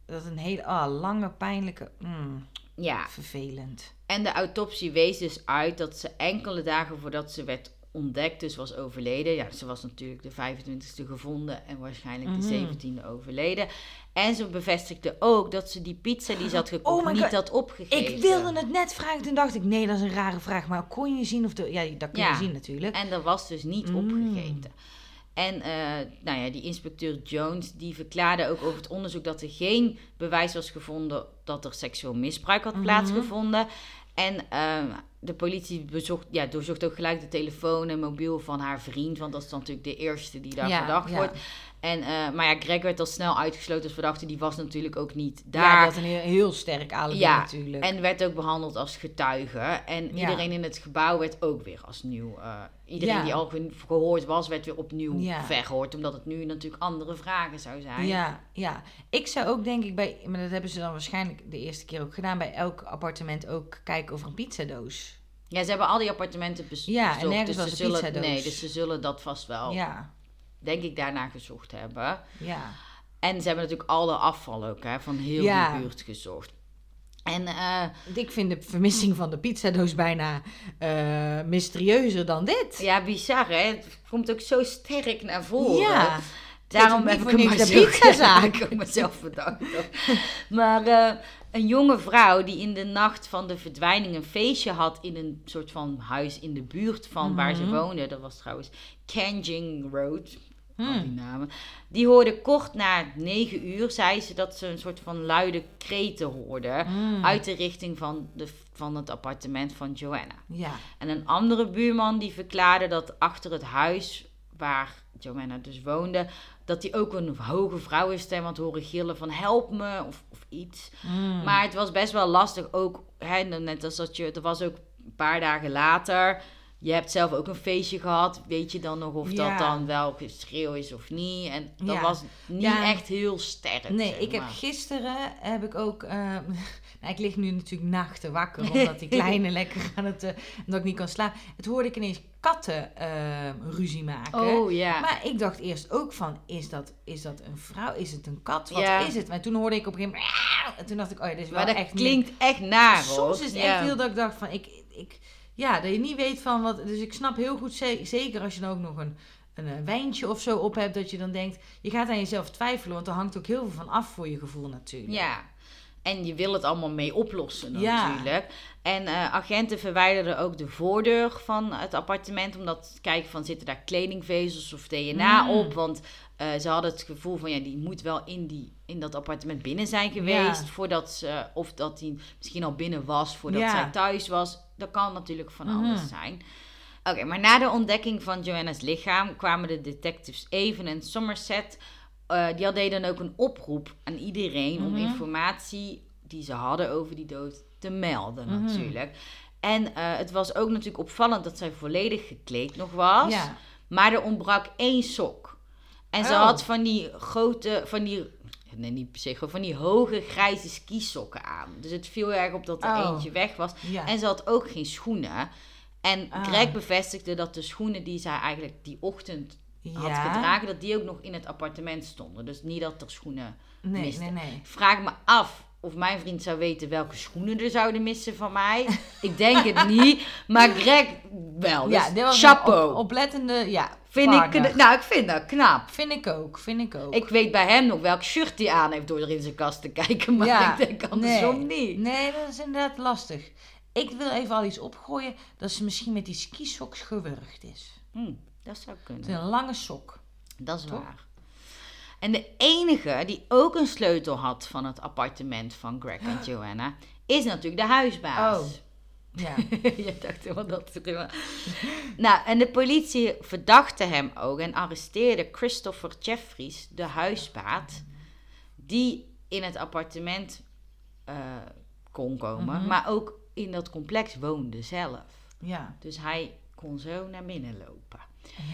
dat een hele ah, lange, pijnlijke... mm,
Ja,
vervelend.
en de autopsie wees dus uit dat ze enkele dagen voordat ze werd ontdekt, dus was overleden. Ja, ze was natuurlijk de 25e gevonden en waarschijnlijk de
Mhm.
17e overleden. En ze bevestigde ook dat ze die pizza die ze had gekocht
Oh
niet
God.
had opgegeten.
Ik wilde het net vragen, toen dacht ik, nee, dat is een rare vraag. Maar kon je zien of de... Ja, dat kun je
Ja.
zien natuurlijk.
En dat was dus niet
Mm.
opgegeten. En eh, nou ja, die inspecteur Jones die verklaarde ook over het onderzoek dat er geen bewijs was gevonden dat er seksueel misbruik had
Mhm.
plaatsgevonden. En eh, de politie bezocht, ja, doorzocht ook gelijk de telefoon en mobiel van haar vriend, want dat is dan natuurlijk de eerste die daar
Ja,
verdacht
ja.
wordt. En, eh, maar ja, Greg werd al snel uitgesloten als verdachte, die was natuurlijk ook niet
Ja,
daar.
dat een heel, heel sterk alibi
Ja,
natuurlijk.
En werd ook behandeld als getuige. En
Ja.
iedereen in het gebouw werd ook weer als nieuw. eh, iedereen
Ja.
die al ge- gehoord was, werd weer opnieuw
Ja.
verhoord. Omdat het nu natuurlijk andere vragen zou zijn.
Ja, ja. Ik zou ook denk ik bij, maar dat hebben ze dan waarschijnlijk de eerste keer ook gedaan, bij elk appartement ook kijken over een pizzadoos.
Ja, ze hebben al die appartementen bes-
Ja, en
bezocht.
nergens
dus
was
ze
een
zullen,
pizzadoos.
Nee, dus ze zullen dat vast wel,
Ja,
denk ik, daarna gezocht hebben.
ja.
En ze hebben natuurlijk alle afval ook hè, van heel
Ja.
die buurt gezocht. En eh,
Ik vind de vermissing van de pizzadoos bijna eh, mysterieuzer dan dit.
ja, bizar hè. Het komt ook zo sterk naar voren.
Ja.
Daarom heb ik hem maar
de pizzazaak.
Ik mezelf bedankt. Maar eh, een jonge vrouw die in de nacht van de verdwijning een feestje had in een soort van huis in de buurt van waar ze
Mhm.
woonde. Dat was trouwens Kanjing Road. Al
Hmm.
die namen. Die hoorde kort na negen uur, zei ze dat ze een soort van luide kreten hoorde.
Mm.
Uit de richting van, de, van het appartement van Joanna.
Ja.
En een andere buurman die verklaarde dat achter het huis waar Joanna dus woonde, dat hij ook een hoge vrouwenstem had horen gillen van help me of, of iets.
Mm.
Maar het was best wel lastig ook, hè, net als dat je, er was ook een paar dagen later, je hebt zelf ook een feestje gehad, weet je dan nog of
Ja.
dat dan wel geschreeuw is of niet. En dat
Ja.
was niet
Ja.
echt heel sterk.
Nee,
zeg
ik heb gisteren heb ik ook. eh, nou, ik lig nu natuurlijk nachten wakker omdat die kleine lekker aan het. eh, dat ik niet kan slapen. Het hoorde ik ineens katten eh, ruzie maken.
Oh ja.
Maar ik dacht eerst ook van, is dat, is dat een vrouw? Is het een kat? Wat is het? Maar toen hoorde ik op een gegeven moment... En toen dacht ik, oh ja, dit is wel
maar dat
echt niet-
klinkt echt naar hoor.
Soms is het echt heel dat ik dacht van, ik, ik, ja, dat je niet weet van wat... Dus ik snap heel goed, ze- zeker als je dan ook nog een, een, eh, wijntje of zo op hebt, dat je dan denkt, je gaat aan jezelf twijfelen, want er hangt ook heel veel van af voor je gevoel natuurlijk.
Ja. En je wil het allemaal mee oplossen
Ja.
natuurlijk. En eh, agenten verwijderden ook de voordeur van het appartement. Om dat te kijken van zitten daar kledingvezels of DNA
Mm.
op. Want eh, ze hadden het gevoel van ja, die moet wel in, die, in dat appartement binnen zijn geweest.
Ja.
Voordat ze, of dat die misschien al binnen was voordat
Ja.
zij thuis was. Dat kan natuurlijk van
Mhm.
alles zijn. Oké, maar na de ontdekking van Joanna's lichaam kwamen de detectives Even en Somerset. eh, die deden dan ook een oproep aan iedereen om
Mhm.
informatie die ze hadden over die dood te melden
Mhm.
natuurlijk. En eh, het was ook natuurlijk opvallend dat zij volledig gekleed nog was.
Ja.
Maar er ontbrak één sok. En ze
Oh.
had van die grote, van die, nee niet per se, gewoon van die hoge grijze skisokken aan. Dus het viel erg op dat er
Oh.
eentje weg was.
Ja.
En ze had ook geen schoenen. En
Ah.
Greg bevestigde dat de schoenen die zij eigenlijk die ochtend had gedragen, dat die ook nog in het appartement stonden. Dus niet dat er schoenen
Nee,
miste.
nee, nee.
Ik vraag me af of mijn vriend zou weten welke schoenen er zouden missen van mij. Ik denk het niet, maar Greg wel. Dus
ja, dit was
chapeau.
op, oplettende, ja,
vind ik,
partner.
nou, ik vind dat knap.
Vind ik ook, vind ik ook.
Ik weet bij hem nog welk shirt hij aan heeft door er in zijn kast te kijken. Maar
Ja,
ik denk andersom
nee.
niet.
Nee, dat is inderdaad lastig. Ik wil even al iets opgooien dat ze misschien met die skisoks gewurgd is.
Hm, dat zou
Het is
kunnen.
een lange sok.
Dat is
Toch?
waar. En de enige die ook een sleutel had van het appartement van Greg en Joanna, is natuurlijk de huisbaas.
Oh. Ja.
Je dacht helemaal dat helemaal- Nou, en de politie verdachte hem ook en arresteerde Christopher Jeffries, de huisbaat, die in het appartement eh, kon komen,
Mhm.
maar ook in dat complex woonde zelf.
Ja.
Dus hij kon zo naar binnen lopen.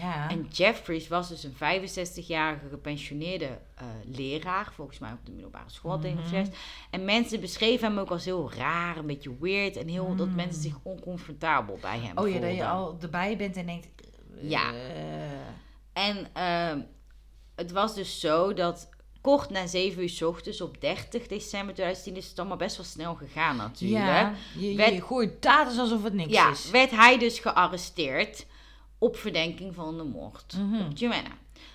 Ja.
En Jeffries was dus een 65-jarige gepensioneerde eh, leraar, volgens mij op de middelbare school, denk ik of
Mhm.
zoiets. En mensen beschreven hem ook als heel raar, een beetje weird en heel, dat
Mm.
mensen zich oncomfortabel bij hem
oh ja, dat je
voelden.
al erbij bent en denkt...
Ja.
eh,
En ehm, het was dus zo dat kort na 7 uur 's ochtends op 30 december 2010 is het allemaal best wel snel gegaan natuurlijk.
ja, je,
Werd-
je gooit alsof het niks
Ja,
is.
werd hij dus gearresteerd op verdenking van de moord
Mhm.
op Joanna.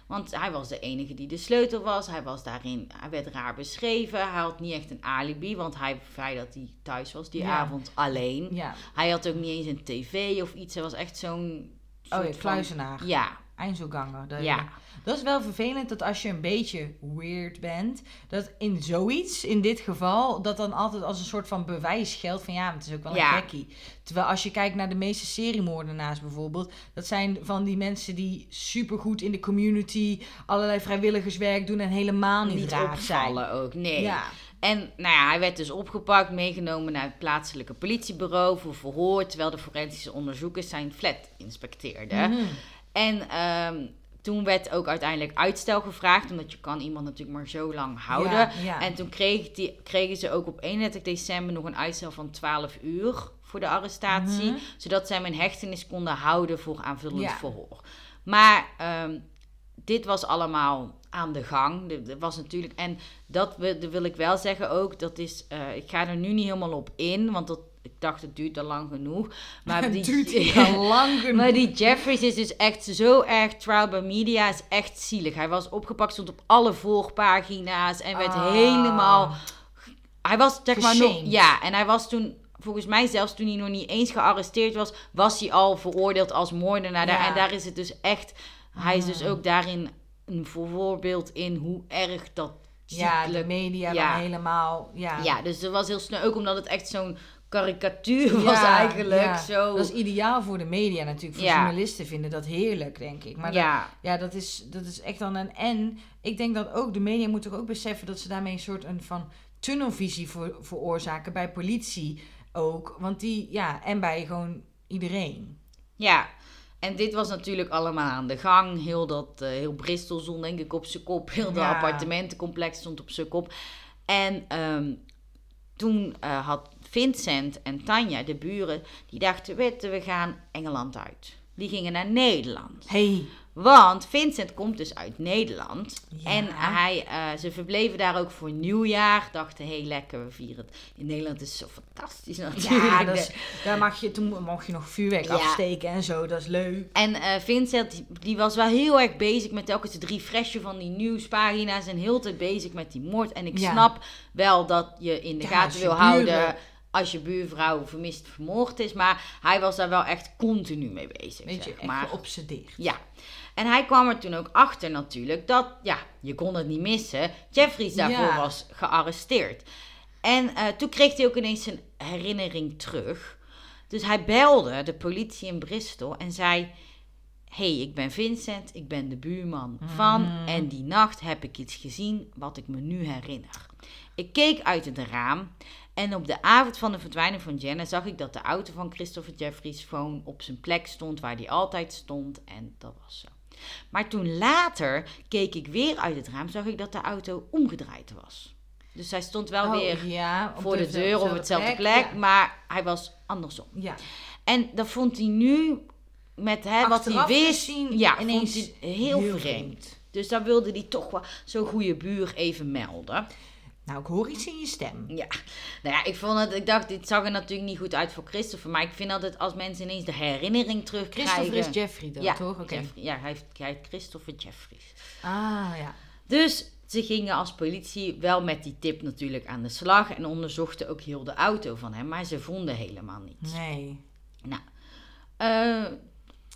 Want hij was de enige die de sleutel was. Hij was daarin, hij werd raar beschreven. Hij had niet echt een alibi, want hij zei dat hij thuis was die
Ja.
avond alleen.
Ja.
Hij had ook niet eens een tv of iets. Hij was echt zo'n.
Oh ja,
van-
kluizenaar.
Ja,
Einzelganger.
Ja.
Dat is wel vervelend dat als je een beetje weird bent, dat in zoiets, in dit geval, dat dan altijd als een soort van bewijs geldt van ja, maar het is ook wel
Ja.
een gekkie. Terwijl als je kijkt naar de meeste seriemoordenaars bijvoorbeeld, dat zijn van die mensen die supergoed in de community allerlei vrijwilligerswerk doen en helemaal niet,
Niet
raar zijn.
ook, nee.
Ja.
En nou ja, hij werd dus opgepakt, meegenomen naar het plaatselijke politiebureau voor verhoor, terwijl de forensische onderzoekers zijn flat inspecteerden.
Mhm.
En ehm, toen werd ook uiteindelijk uitstel gevraagd, omdat je kan iemand natuurlijk maar zo lang houden.
Ja, ja.
En toen kreeg die, kregen ze ook op 31 december nog een uitstel van 12 uur voor de arrestatie,
Mhm.
zodat zij in hechtenis konden houden voor aanvullend
Ja.
verhoor. Maar ehm, dit was allemaal aan de gang. Er was natuurlijk, en dat, dat wil ik wel zeggen ook, dat is, eh, ik ga er nu niet helemaal op in, want dat ik dacht, het duurt al lang genoeg. Maar
Het
die,
duurt al lang genoeg.
maar die Jeffries is dus echt zo erg trial by media. Is echt zielig. Hij was opgepakt, stond op alle voorpagina's en werd
Ah.
helemaal... Hij was zeg maar nog... Ja, en hij was toen... Volgens mij zelfs toen hij nog niet eens gearresteerd was... was hij al veroordeeld als moordenaar.
Ja.
En daar is het dus echt... Hij is dus
Ah.
ook daarin een voorbeeld in hoe erg dat
ja, de media
Ja.
helemaal... Ja,
Ja, dus dat was heel snel. Ook omdat het echt zo'n karikatuur was
Ja,
eigenlijk.
ja.
Zo.
Dat is ideaal voor de media natuurlijk. Voor
Ja.
journalisten vinden dat heerlijk, denk ik. Maar dat-
ja,
ja, dat is, dat is echt dan een... En ik denk dat ook de media moeten ook beseffen... dat ze daarmee een soort een van tunnelvisie voor, veroorzaken. Bij politie ook. Want die... Ja, en bij gewoon iedereen.
ja. En dit was natuurlijk allemaal aan de gang. Heel, dat, eh, heel Bristol stond denk ik op zijn kop. Heel dat
Ja.
appartementencomplex stond op zijn kop. En ehm, toen eh, had Vincent en Tanja, de buren, die dachten, weet je, we gaan Engeland uit. Die gingen naar Nederland.
Hey.
Want Vincent komt dus uit Nederland.
Ja.
En hij, eh, ze verbleven daar ook voor nieuwjaar. Dachten, hé, hey, lekker, we vieren het. In Nederland is het zo fantastisch natuurlijk.
Ja, dat is, daar mag je, toen mocht je nog vuurwerk
Ja.
afsteken en zo. Dat is leuk.
En eh, Vincent, die, die was wel heel erg bezig met telkens de drie freshen van die nieuwspagina's. En heel tijd bezig met die moord. En ik
Ja.
snap wel dat je in de gaten wil houden als je buurvrouw vermist vermoord is. Maar hij was daar wel echt continu mee bezig,
Weet je,
zeg
echt
maar.
geobsedeerd.
Ja. En hij kwam er toen ook achter natuurlijk dat, ja, je kon het niet missen. Jeffries daarvoor
Ja.
was gearresteerd. En eh, toen kreeg hij ook ineens zijn herinnering terug. Dus hij belde de politie in Bristol en zei... hey, ik ben Vincent, ik ben de buurman van...
Mhm.
en die nacht heb ik iets gezien wat ik me nu herinner. Ik keek uit het raam en op de avond van de verdwijning van Jenna... zag ik dat de auto van Christopher Jeffries gewoon op zijn plek stond... waar die altijd stond en dat was zo. Maar toen later keek ik weer uit het raam, zag ik dat de auto omgedraaid was. Dus hij stond wel
Oh,
weer
ja,
voor de deur op hetzelfde plek,
Ja.
maar hij was andersom.
ja.
En dat vond hij nu, met hè, wat hij wist,
gezien
ja,
ineens
vond hij heel,
heel
vreemd. Dus daar wilde hij toch wel zo'n goede buur even melden.
Nou, ik hoor iets in je stem.
Ja, nou ja, ik vond het, ik dacht, dit zag er natuurlijk niet goed uit voor Christopher, maar ik vind altijd als mensen ineens de herinnering terugkrijgen.
Christopher is Jeffrey dan,
ja,
toch? Oké.
Ja, hij heeft, hij Christopher Jeffries.
Ah, ja.
Dus ze gingen als politie wel met die tip natuurlijk aan de slag en onderzochten ook heel de auto van hem, maar ze vonden helemaal niets.
Nee.
Nou, eh,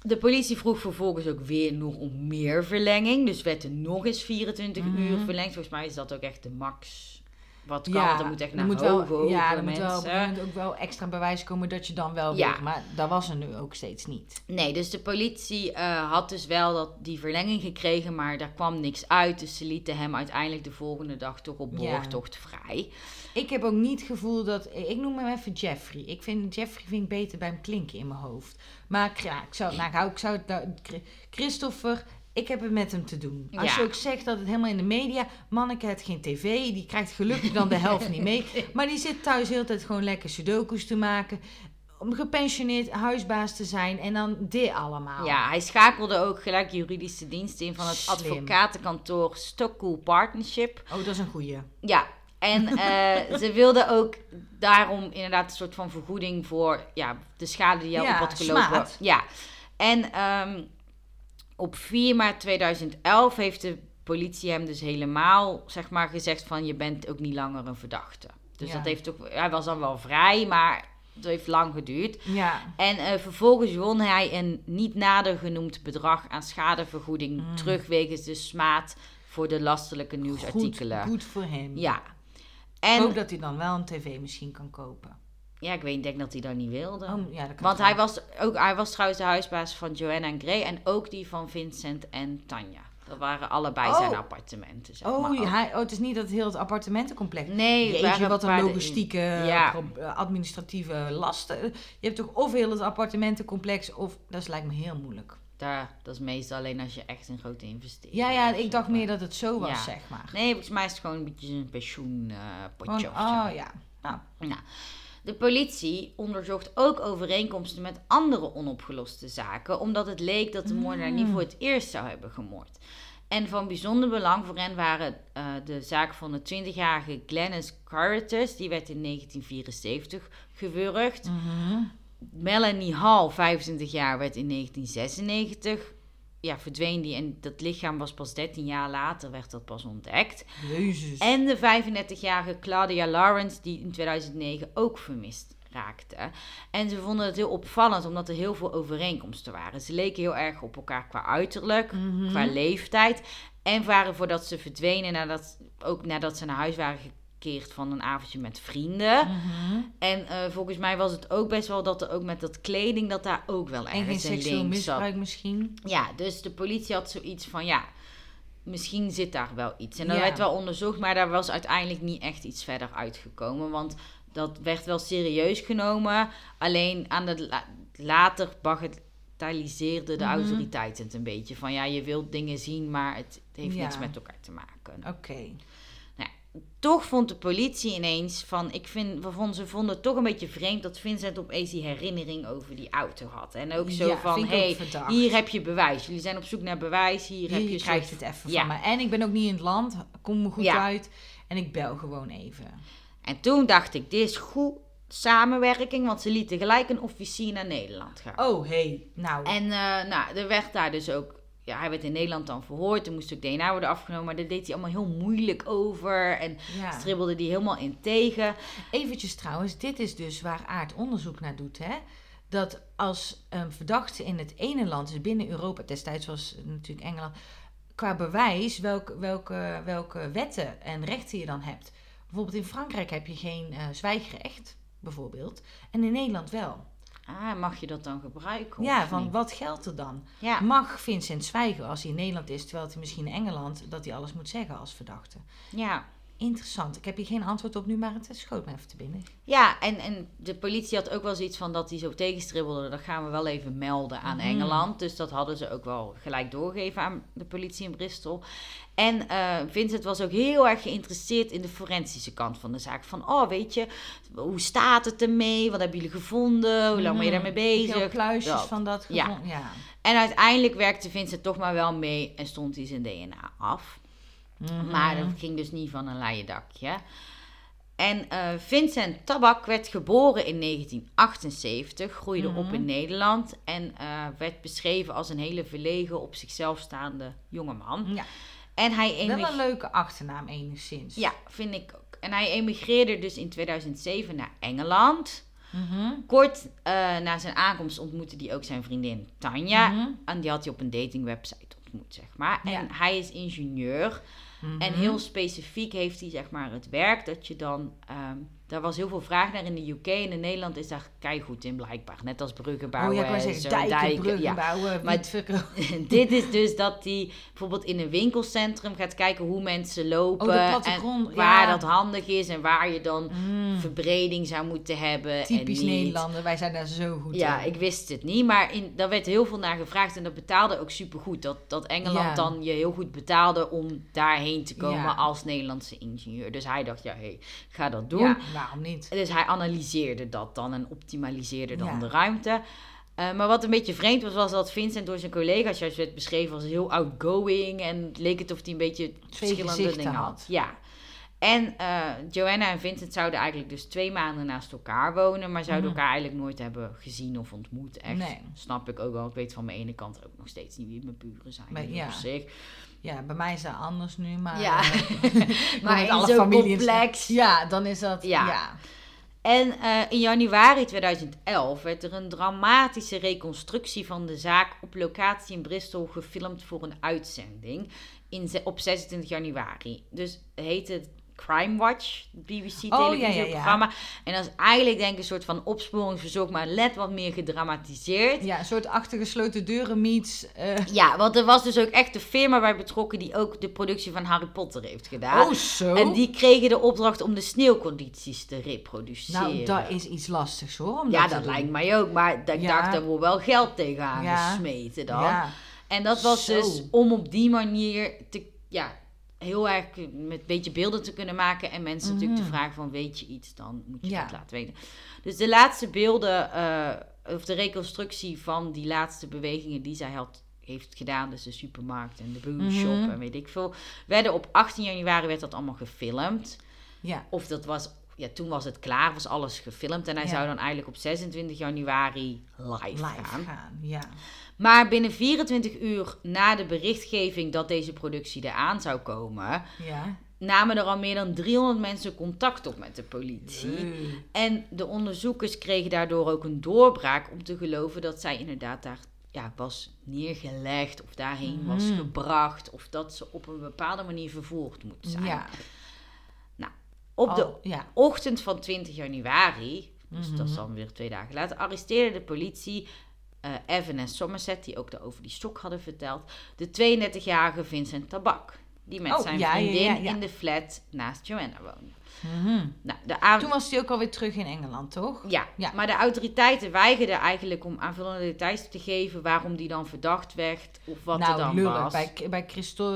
de politie vroeg vervolgens ook weer nog om meer verlenging. Dus werd er nog eens 24
Mhm.
uur verlengd. Volgens mij is dat ook echt de max wat kan.
Ja,
er moet echt naar
moet
hoge,
wel, ja, er moet wel op een ook wel extra bewijs komen dat je dan wel
Ja.
weet. Maar dat was er nu ook steeds niet.
Nee, dus de politie eh, had dus wel dat, die verlenging gekregen, maar daar kwam niks uit. Dus ze lieten hem uiteindelijk de volgende dag toch op
Ja.
borgtocht vrij.
Ik heb ook niet het gevoel dat... Ik noem hem even Jeffrey. Ik vind Jeffrey vind ik beter bij hem klinken in mijn hoofd. Maar ja, ik zou, nou, ik zou het... nou, Chri- Christopher, ik heb het met hem te doen. Als
Ja.
je ook zegt dat het helemaal in de media... Manneke heeft geen tv, die krijgt gelukkig dan de helft niet mee. Maar die zit thuis heel de tijd gewoon lekker sudokus te maken. Om gepensioneerd huisbaas te zijn. En dan dit allemaal.
Ja, hij schakelde ook gelijk juridische diensten in van het
Slim.
advocatenkantoor Stockcool Partnership.
Oh, dat is een goeie.
Ja, en eh, ze wilden ook daarom inderdaad een soort van vergoeding voor ja, de schade die jou
Ja,
op had gelopen.
smaad.
Ja, en ehm, op 4 maart 2011 heeft de politie hem dus helemaal zeg maar, gezegd van je bent ook niet langer een verdachte. Dus
Ja.
dat heeft ook, hij was dan wel vrij, maar het heeft lang geduurd.
Ja.
En eh, vervolgens won hij een niet nader genoemd bedrag aan schadevergoeding
Mm.
terug wegens de smaad voor de lastelijke nieuwsartikelen.
Goed, goed voor hem.
Ja.
Ik
En
hoop dat hij dan wel een tv misschien kan kopen.
Ja, ik weet, denk dat hij dat niet wilde.
Oh, ja, dat
Want hij was, ook, hij was trouwens de huisbaas van Joanna en Gray en ook die van Vincent en Tanja. Dat waren allebei
Oh.
zijn appartementen, zeg.
Oh, hij, oh, het is niet dat heel het appartementencomplex.
Nee,
Jeetje,
waren
wat een logistieke,
Ja.
administratieve lasten. Je hebt toch of heel het appartementencomplex, of dat lijkt me heel moeilijk.
Daar, dat is meestal alleen als je echt een grote investering
Ja, ja, ik dacht
maar.
meer dat het zo was,
Ja.
zeg maar.
Nee, volgens mij is het gewoon een beetje een pensioenpotje zo.
oh ja. Nou,
Nou, de politie onderzocht ook overeenkomsten met andere onopgeloste zaken, omdat het leek dat de moordenaar niet
Mm.
voor het eerst zou hebben gemoord. En van bijzonder belang voor hen waren uh, de zaak van de 20-jarige Glennis Caritas. Die werd in 1974 gewurgd.
Mhm.
Melanie Hall, 25 jaar, werd in 1996 ja, verdween die en dat lichaam was pas 13 jaar later werd dat pas ontdekt.
Jezus.
En de 35-jarige Claudia Lawrence, die in 2009 ook vermist raakte. En ze vonden het heel opvallend, omdat er heel veel overeenkomsten waren. Ze leken heel erg op elkaar qua uiterlijk,
Mhm.
qua leeftijd. En waren voordat ze verdwenen, nadat, ook nadat ze naar huis waren van een avondje met vrienden.
Mhm.
En eh, volgens mij was het ook best wel dat er ook met dat kleding, dat daar ook wel
En geen
ergens een
seksueel
link zat.
misbruik misschien.
Ja, dus de politie had zoiets van, ja, misschien zit daar wel iets. En dat
Ja.
werd wel onderzocht, maar daar was uiteindelijk niet echt iets verder uitgekomen. Want dat werd wel serieus genomen. Alleen aan de la- later bagatelliseerden de
Mhm.
autoriteiten het een beetje. Van ja, je wilt dingen zien, maar het heeft
Ja.
niks met elkaar te maken.
Oké.
Toch vond de politie ineens van, ik vind, we vonden, ze vonden het toch een beetje vreemd dat Vincent opeens die herinnering over die auto had. En ook zo
Ja,
van, hey, hier heb je bewijs. Jullie zijn op zoek naar bewijs, hier, heb
Hier,
je
krijgt het even
Ja.
van me. En ik ben ook niet in het land. Kom me goed
Ja.
uit. En ik bel gewoon even.
En toen dacht ik, dit is goed samenwerking, want ze lieten gelijk een officier naar Nederland gaan.
Oh, hey. Nou.
En eh, nou, er werd daar dus ook, ja, hij werd in Nederland dan verhoord, er moest ook DNA worden afgenomen, maar daar deed hij allemaal heel moeilijk over en
ja.
stribbelde die helemaal in tegen.
Eventjes trouwens, dit is dus waar Aard onderzoek naar doet, hè? Dat als een verdachte in het ene land, dus binnen Europa, destijds was natuurlijk Engeland, qua bewijs welke, welke, welke wetten en rechten je dan hebt. Bijvoorbeeld in Frankrijk heb je geen eh, zwijgrecht, bijvoorbeeld. En in Nederland wel.
Ah, mag je dat dan gebruiken?
ja, van
niet?
wat geldt er dan?
Ja.
Mag Vincent zwijgen als hij in Nederland is, terwijl hij misschien in Engeland, dat hij alles moet zeggen als verdachte?
ja.
Interessant. Ik heb hier geen antwoord op nu, maar het schoot me even te binnen.
Ja, en, en de politie had ook wel zoiets van dat hij zo tegenstribbelde. Dat gaan we wel even melden aan
Mhm.
Engeland. Dus dat hadden ze ook wel gelijk doorgegeven aan de politie in Bristol. En eh, Vincent was ook heel erg geïnteresseerd in de forensische kant van de zaak. Van, oh, weet je, hoe staat het ermee? Wat hebben jullie gevonden? Hoe lang ben je daarmee
Mhm. Heb
bezig?
pluisjes
Dat.
van dat
Ja.
gevonden. Ja.
En uiteindelijk werkte Vincent toch maar wel mee en stond hij zijn DNA af.
Mhm.
Maar dat ging dus niet van een leien dakje. En eh, Vincent Tabak werd geboren in 1978, groeide op
Mhm.
in Nederland en eh, werd beschreven als een hele verlegen, op zichzelf staande jongeman.
Ja.
En hij
Wel
emig-
een leuke achternaam enigszins.
Ja, vind ik ook. En hij emigreerde dus in 2007 naar Engeland.
Mhm.
Kort eh, na zijn aankomst ontmoette hij ook zijn vriendin Tanja.
Mhm.
En die had hij op een datingwebsite ontmoet, zeg maar. En
Ja.
hij is ingenieur.
Mhm.
En heel specifiek heeft hij zeg maar het werk dat je dan... ehm, daar was heel veel vraag naar in de UK. En in Nederland is daar keigoed in blijkbaar. Net als bruggen bouwen.
Oh ja, zeggen, dijken, bruggen
ja.
bouwen,
Maar-. Dit is dus dat hij bijvoorbeeld in een winkelcentrum gaat kijken hoe mensen lopen.
Oh,
en waar
ja.
dat handig is en waar je dan
Mm.
verbreding zou moeten hebben.
Typisch
en.
Nederlander, wij zijn daar zo goed
Ja,
in.
ik wist het niet, maar in, daar werd heel veel naar gevraagd en dat betaalde ook supergoed. Dat, dat Engeland
Ja.
dan je heel goed betaalde om daarheen te komen als Nederlandse ingenieur. Dus hij dacht, ja, hé, ik ga dat doen.
Ja, waarom niet?
Dus hij analyseerde dat dan en optimaliseerde dan
Ja.
de ruimte. Eh, maar wat een beetje vreemd was, was dat Vincent door zijn collega's juist werd beschreven als heel outgoing. En het leek het of hij een beetje verschillende dingen had.
had.
Ja. En eh, Joanna en Vincent zouden eigenlijk dus twee maanden naast elkaar wonen, maar zouden
Mhm.
elkaar eigenlijk nooit hebben gezien of ontmoet. Echt,
Nee.
snap ik ook wel. Ik weet van mijn ene kant ook nog steeds niet wie mijn buren zijn.
Maar ja.
op zich.
Ja, bij mij is dat anders nu, maar...
Ja.
eh,
maar in
alle in-
complex.
Ja, dan is dat...
Ja.
Ja.
En eh, in januari 2011 werd er een dramatische reconstructie van de zaak op locatie in Bristol gefilmd voor een uitzending in, op 26 januari. Dus het heette Crime Watch, BBC
Oh, ja, ja, ja.
televisieprogramma. En dat is eigenlijk denk ik een soort van opsporingsverzoek, maar net wat meer gedramatiseerd.
Ja, een soort achter gesloten deuren meets... eh,
Ja, want er was dus ook echt de firma bij betrokken die ook de productie van Harry Potter heeft gedaan.
oh, zo?
En die kregen de opdracht om de sneeuwcondities te reproduceren.
Nou, dat is iets lastigs hoor. Om
Ja, dat lijkt mij ook. Maar ik dacht, daar wordt wel geld tegenaan
Ja.
gesmeten dan.
Ja.
En dat was
Zo.
dus om op die manier te, ja, heel erg met een beetje beelden te kunnen maken. En mensen natuurlijk te
Mhm.
vragen van, weet je iets, dan moet je
Ja.
dat laten weten. Dus de laatste beelden, eh, of de reconstructie van die laatste bewegingen die zij had heeft gedaan. Dus de supermarkt en de boershop
Mhm.
en weet ik veel. Werden op 18 januari werd dat allemaal gefilmd.
Ja.
Of dat was, ja, toen was het klaar, was alles gefilmd. En hij
Ja.
zou dan eigenlijk op 26 januari live,
Live
gaan.
gaan. Ja.
Maar binnen 24 uur na de berichtgeving dat deze productie eraan zou komen,
Ja.
namen er al meer dan 300 mensen contact op met de politie. En de onderzoekers kregen daardoor ook een doorbraak om te geloven dat zij inderdaad daar ja, was neergelegd of daarheen was
Mhm.
gebracht of dat ze op een bepaalde manier vervolgd moet zijn.
Ja.
Op de
ja.
ochtend van 20 januari, dus dat is
Mhm.
dan weer twee dagen later, arresteerde de politie eh, Evan en Somerset, die ook daarover die stok hadden verteld, de 32-jarige Vincent Tabak. Die met
Oh,
zijn
ja,
vriendin
ja.
in de flat naast Joanna woonde.
Mhm.
Nou, de
Toen was hij ook alweer terug in Engeland, toch?
ja,
Ja.
maar de autoriteiten weigerden eigenlijk om aanvullende details te geven waarom die dan verdacht werd of wat
nou,
er dan
lullig.
was.
Bij, bij Christo,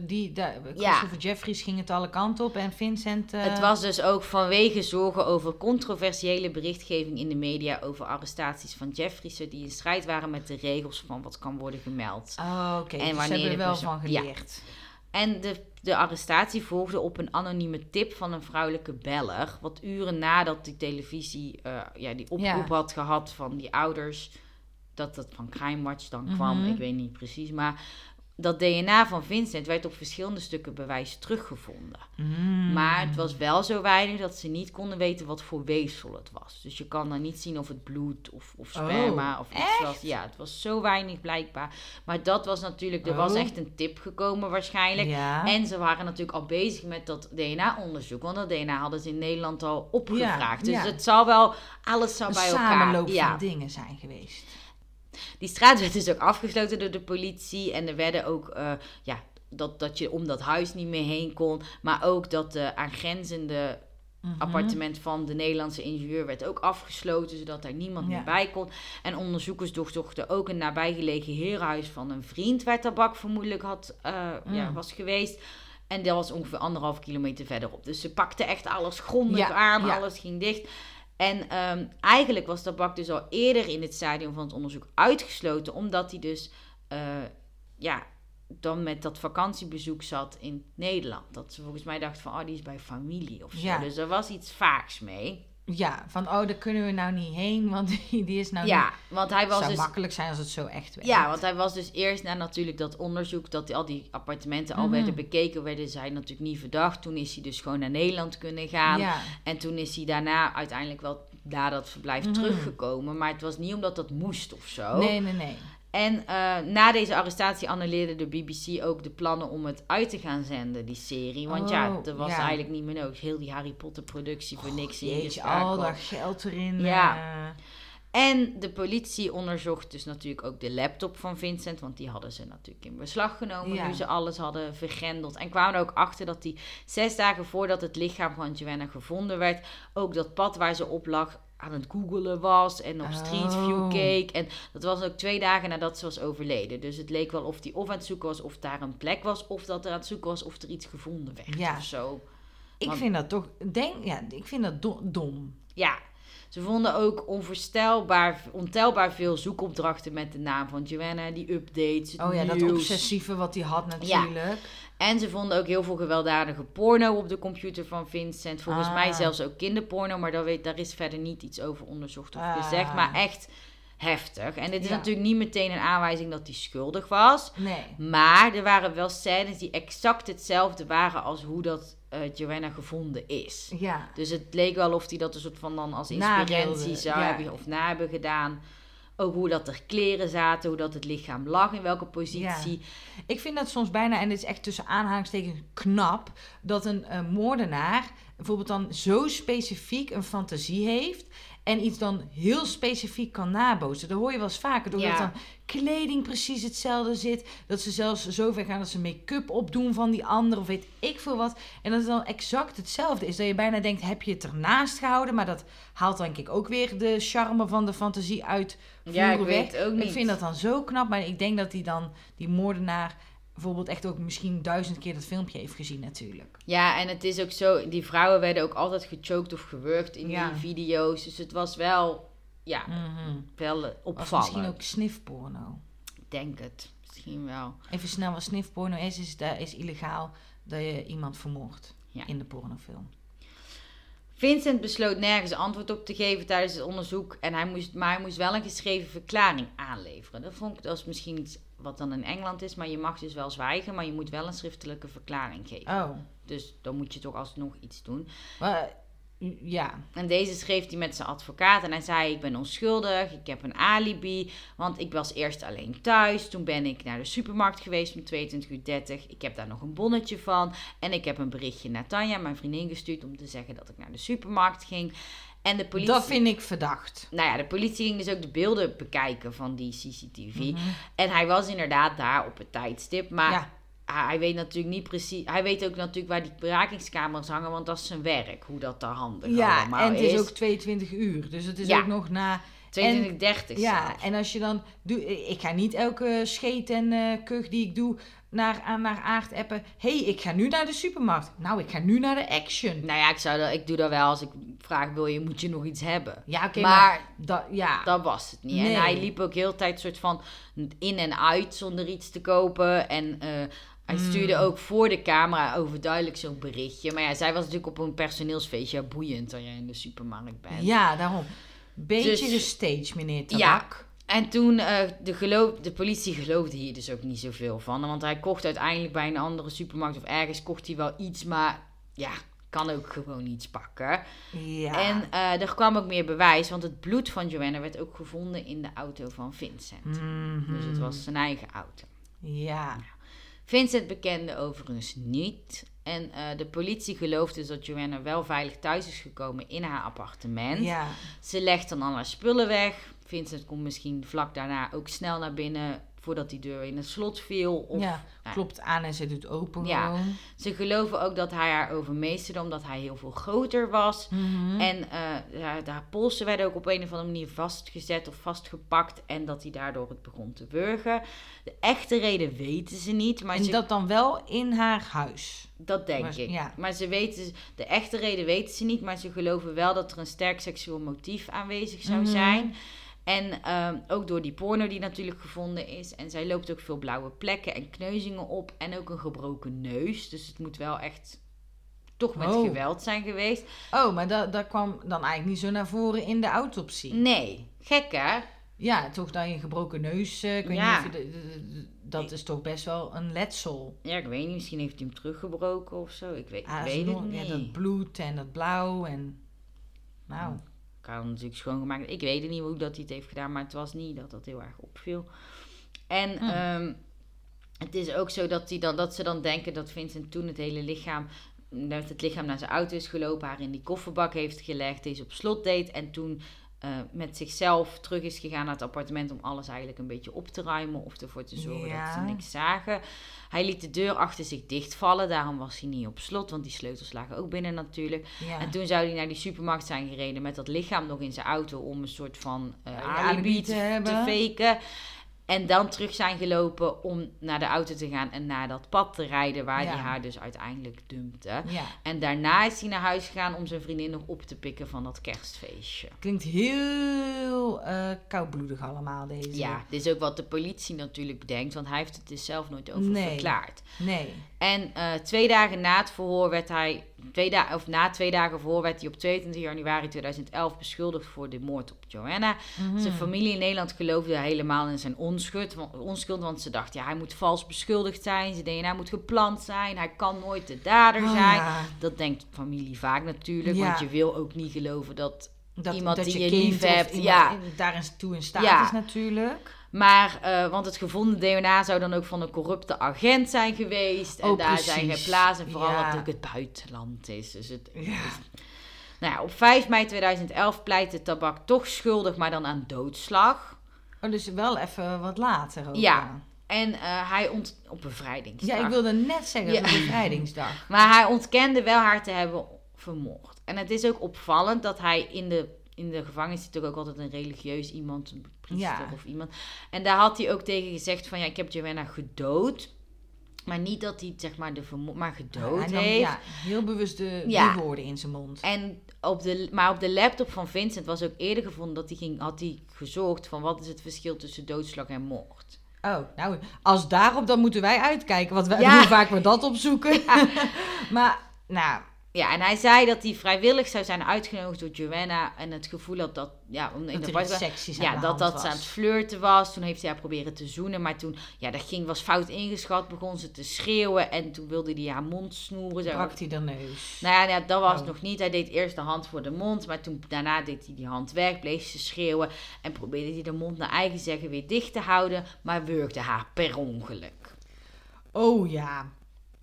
die, daar- Christopher Jeffries ging het alle kanten op en Vincent... eh,
Het was dus ook vanwege zorgen over controversiële berichtgeving in de media over arrestaties van Jeffreysen die in strijd waren met de regels van wat kan worden gemeld.
Oh, oké.
En
dus ze
wanneer
hebben er
de
wel van
Ja. En de, de arrestatie volgde op een anonieme tip van een vrouwelijke beller. Wat uren nadat die televisie eh, ja, die oproep
Ja.
had gehad van die ouders. Dat dat van Crime Watch dan kwam,
Mhm.
ik weet niet precies. Maar dat DNA van Vincent werd op verschillende stukken bewijs teruggevonden.
Mm.
Maar het was wel zo weinig dat ze niet konden weten wat voor weefsel het was. Dus je kan dan niet zien of het bloed of, of sperma
Oh,
of iets was. Ja, het was zo weinig blijkbaar. Maar dat was natuurlijk, er was
Oh.
echt een tip gekomen waarschijnlijk.
Ja.
En ze waren natuurlijk al bezig met dat DNA-onderzoek. Want dat DNA hadden ze in Nederland al opgevraagd.
Ja,
dus
ja.
het zal wel, alles
een
bij elkaar.
samenloop van dingen zijn geweest.
Die straat werd dus ook afgesloten door de politie. En er werden ook, eh, ja, dat, dat je om dat huis niet meer heen kon. Maar ook dat de aangrenzende
Mhm.
appartement van de Nederlandse ingenieur werd ook afgesloten, zodat daar niemand
Ja.
meer bij kon. En onderzoekers doorzochten ook een nabijgelegen herenhuis van een vriend waar tabak vermoedelijk had, eh, ja,
Mm.
was geweest. En dat was ongeveer anderhalf kilometer verderop. Dus ze pakten echt alles grondig
Ja,
aan, alles ging dicht. En ehm, eigenlijk was tabak dus al eerder in het stadium van het onderzoek uitgesloten, omdat hij dus eh, ja, dan met dat vakantiebezoek zat in Nederland. Dat ze volgens mij dachten van, oh, die is bij familie of zo.
Ja.
Dus er was iets vaaks mee.
Ja, van oh, daar kunnen we nou niet heen, want die, die is nou
ja,
niet...
want hij
Het
was
zou
dus...
makkelijk zijn als het zo echt werkt.
Ja, want hij was dus eerst na natuurlijk dat onderzoek, dat al die appartementen al
Mhm.
werden bekeken, werden zij natuurlijk niet verdacht. Toen is hij dus gewoon naar Nederland kunnen gaan.
Ja.
En toen is hij daarna uiteindelijk wel naar dat verblijf
Mhm.
teruggekomen. Maar het was niet omdat dat moest of zo.
Nee, nee, nee.
En eh, na deze arrestatie annuleerde de BBC ook de plannen om het uit te gaan zenden, die serie. Want ja,
Oh,
er was
ja.
eigenlijk niet meer nodig. Heel die Harry Potter productie voor niks
Jeetje,
ingeschakeld.
al dat geld erin.
Ja.
eh.
En de politie onderzocht dus natuurlijk ook de laptop van Vincent. Want die hadden ze natuurlijk in beslag genomen
Ja.
nu ze alles hadden vergrendeld. En kwamen ook achter dat die zes dagen voordat het lichaam van Joanna gevonden werd... ook dat pad waar ze op lag aan het googelen was en op Street View
Oh.
keek. En dat was ook twee dagen nadat ze was overleden. Dus het leek wel of die of aan het zoeken was of daar een plek was... of dat er aan het zoeken was of er iets gevonden werd
Ja.
of zo.
Ik
Want-
vind dat toch... Denk, ja, ik vind dat do- dom.
Ja, ze vonden ook onvoorstelbaar, ontelbaar veel zoekopdrachten met de naam van Joanna, die updates,
Oh ja, dat obsessieve wat hij had natuurlijk.
En ze vonden ook heel veel gewelddadige porno op de computer van Vincent. Volgens
Ah.
mij zelfs ook kinderporno, maar daar, weet, daar is verder niet iets over onderzocht of
Ah.
gezegd. Maar echt heftig. En dit is
Ja.
natuurlijk niet meteen een aanwijzing dat hij schuldig was.
Nee.
Maar er waren wel scènes die exact hetzelfde waren als hoe dat eh, Joanna gevonden is.
Ja.
Dus het leek wel of hij dat een soort van dan als inspiratie zou
ja.
hebben of na hebben gedaan. Ook hoe dat er kleren zaten, hoe dat het lichaam lag, in welke positie.
Ik vind dat soms bijna, en dit is echt tussen aanhalingstekens knap, dat een eh, moordenaar bijvoorbeeld dan zo specifiek een fantasie heeft en iets dan heel specifiek kan nabootsen. Dat hoor je wel eens vaker, doordat
Ja.
dan kleding precies hetzelfde zit, dat ze zelfs zo ver gaan dat ze make-up opdoen van die ander of weet ik veel wat. En dat het dan exact hetzelfde is, dat je bijna denkt, heb je het ernaast gehouden? Maar dat haalt denk ik ook weer de charme van de fantasie uit
Ja, ik weet ook niet.
Ik vind dat dan zo knap, maar ik denk dat die dan, die moordenaar, bijvoorbeeld echt ook misschien duizend keer dat filmpje heeft gezien natuurlijk.
Ja, en het is ook zo, die vrouwen werden ook altijd gechoked of gewurgd in
Ja.
die video's. Dus het was wel, ja,
Mhm.
wel eh,
Was
opvallend.
misschien ook snifporno.
Ik denk het. misschien wel.
Even snel wat snifporno is, is, dat is illegaal dat je iemand vermoordt
Ja.
in de pornofilm.
Vincent besloot nergens antwoord op te geven tijdens het onderzoek. En hij moest, maar hij moest wel een geschreven verklaring aanleveren. Dat vond ik dat is misschien iets wat dan in Engeland is. Maar je mag dus wel zwijgen, maar je moet wel een schriftelijke verklaring geven.
Oh,
Dus dan moet je toch alsnog iets doen.
maar, ja.
En deze schreef hij met zijn advocaat. En hij zei: Ik ben onschuldig, ik heb een alibi. Want ik was eerst alleen thuis. Toen ben ik naar de supermarkt geweest om 22.30 uur. Ik heb daar nog een bonnetje van. En ik heb een berichtje naar Tanja, mijn vriendin, gestuurd. om te zeggen dat ik naar de supermarkt ging. En de politie.
Dat vind ik verdacht.
Nou ja, de politie ging dus ook de beelden bekijken van die CCTV.
Mhm.
En hij was inderdaad daar op het tijdstip. Maar
Ja.
hij, weet natuurlijk niet precies. Hij weet ook natuurlijk waar die bewakingskamers hangen. Want dat is zijn werk. Hoe dat daar handig
Ja,
allemaal
en het is
is.
ook 22 uur. Dus het is
Ja.
ook nog na...
2230
Ja,
zelfs.
en als je dan... Doe, ik ga niet elke scheet en eh kuch die ik doe naar, naar Aard appen. hey, ik ga nu naar de supermarkt. Nou, ik ga nu naar de Action.
Nou ja, ik, zou dat, ik doe dat wel als ik vraag, wil je, moet je nog iets hebben?
Ja, oké,
maar,
maar... dat, ja.
dat was het niet.
Nee.
En hij liep ook heel de tijd soort van in en uit zonder iets te kopen. En eh, hij
Mm.
stuurde ook voor de camera overduidelijk zo'n berichtje. Maar ja, zij was natuurlijk op een personeelsfeestje. Ja, boeiend dat jij in de supermarkt bent.
ja, daarom. Beetje
Dus-
gestaged, meneer
Ja. En toen, eh, de, geloof, de politie geloofde hier dus ook niet zoveel van. Want hij kocht uiteindelijk bij een andere supermarkt of ergens kocht hij wel iets. Maar ja, kan ook gewoon iets pakken.
Ja.
En eh, er kwam ook meer bewijs, want het bloed van Joanna werd ook gevonden in de auto van Vincent.
Mhm.
Dus het was zijn eigen auto.
Ja.
Vincent bekende overigens niet. En eh, de politie gelooft dus dat Joanna wel veilig thuis is gekomen in haar appartement.
Ja.
Ze legt dan al haar spullen weg. Vincent komt misschien vlak daarna ook snel naar binnen voordat die deur in het slot viel. Of,
ja. Klopt aan en ze doet open
Ja.
gewoon.
Ze geloven ook dat hij haar overmeesterde omdat hij heel veel groter was.
Mhm.
En eh ja, de haar polsen werden ook op een of andere manier vastgezet of vastgepakt. En dat hij daardoor het begon te wurgen. De echte reden weten ze niet. Maar
En
ze,
dat dan wel in haar huis.
dat denk
maar-
ik.
ja.
Maar ze weten, de echte reden weten ze niet. Maar ze geloven wel dat er een sterk seksueel motief aanwezig zou
Mhm.
zijn. En ehm, ook door die porno die natuurlijk gevonden is. En zij loopt ook veel blauwe plekken en kneuzingen op. En ook een gebroken neus. Dus het moet wel echt toch met
Oh.
geweld zijn geweest.
Oh, maar dat, dat kwam dan eigenlijk niet zo naar voren in de autopsie.
Nee, gek hè?
Ja, toch dat je een gebroken neus... eh, ik weet
Ja.
niet of je de- de- de- dat is toch best wel een letsel.
Ja, ik weet niet. Misschien heeft hij hem teruggebroken of zo. Ik weet,
Ah,
ik weet
zo-
het niet.
Ja, dat bloed en dat blauw en... Nou,
Ik natuurlijk schoongemaakt. Ik weet niet hoe dat hij het heeft gedaan. Maar het was niet dat dat heel erg opviel. En
Hm.
ehm, het is ook zo dat, hij dan, dat ze dan denken dat Vincent toen het hele lichaam... Dat het lichaam naar zijn auto is gelopen. Haar in die kofferbak heeft gelegd. Deze op slot deed. En toen... eh, met zichzelf terug is gegaan naar het appartement om alles eigenlijk een beetje op te ruimen of ervoor te zorgen dat ze niks zagen. Hij liet de deur achter zich dichtvallen, daarom was hij niet op slot, want die sleutels lagen ook binnen natuurlijk.
ja.
En toen zou hij naar die supermarkt zijn gereden met dat lichaam nog in zijn auto om een soort van alibi,
alibi
te,
te
faken. En dan terug zijn gelopen om naar de auto te gaan en naar dat pad te rijden waar
Ja.
hij haar dus uiteindelijk dumpte.
ja.
En daarna is hij naar huis gegaan om zijn vriendin nog op te pikken van dat kerstfeestje.
Klinkt heel eh koudbloedig allemaal, deze.
Ja, dit is ook wat de politie natuurlijk bedenkt, want hij heeft het dus zelf nooit over
Nee.
verklaard.
Nee.
En eh, twee dagen na het verhoor werd hij, twee da of na twee dagen verhoor werd hij op 22 januari 2011 beschuldigd voor de moord op Joanna.
Mhm.
Zijn familie in Nederland geloofde helemaal in zijn onschuld, onschuld, want ze dachten, ja, hij moet vals beschuldigd zijn, zijn DNA moet geplant zijn, hij kan nooit de dader
Oh,
zijn.
ja.
Dat denkt familie vaak natuurlijk,
Ja.
want je wil ook niet geloven dat...
Dat,
Iemand
dat
die
je
lief hebt, ja.
in- daarin toe in staat
Ja.
is natuurlijk.
Maar, eh, want het gevonden DNA zou dan ook van een corrupte agent zijn geweest. En
Oh,
daar zijn geplaatst. En vooral
Ja.
dat het buitenland is. Dus het,
Ja.
Nou ja, op 5 mei 2011 pleitte Tabak toch schuldig, maar dan aan doodslag.
Oh, dus wel even wat later ook.
Ja. En eh, hij ont... op bevrijdingsdag.
Ja, ik wilde net zeggen,
Ja.
bevrijdingsdag.
Maar hij ontkende wel haar te hebben vermoord. En het is ook opvallend dat hij in de, in de gevangenis zit ook, ook altijd een religieus iemand, een priester
Ja.
of iemand. En daar had hij ook tegen gezegd van ja, ik heb Joanna gedood. Maar niet dat hij zeg maar de vermoord, maar gedood
nam,
heeft.
ja, heel bewust de,
Ja.
de woorden in zijn mond.
En op de, maar op de laptop van Vincent was ook eerder gevonden dat hij ging, had hij gezocht van wat is het verschil tussen doodslag en moord.
Oh, nou, als daarop, dan moeten wij uitkijken. Want wij,
Ja.
hoe vaak we dat opzoeken. maar, nou,
Ja, en hij zei dat hij vrijwillig zou zijn uitgenodigd door Joanna en het gevoel had dat, ja, om in
dat
de
aan
ja, dat dat ze aan het flirten was. Toen heeft hij haar proberen te zoenen, maar toen, ja, dat ging, was fout ingeschat, begon ze te schreeuwen en toen wilde hij haar mond snoeren. Zo.
brak hij de neus.
Nou ja, ja, dat was
Oh.
nog niet. Hij deed eerst de hand voor de mond, maar toen daarna deed hij die hand weg, bleef ze schreeuwen en probeerde hij de mond naar eigen zeggen weer dicht te houden, maar wurgde haar per ongeluk.
Oh ja.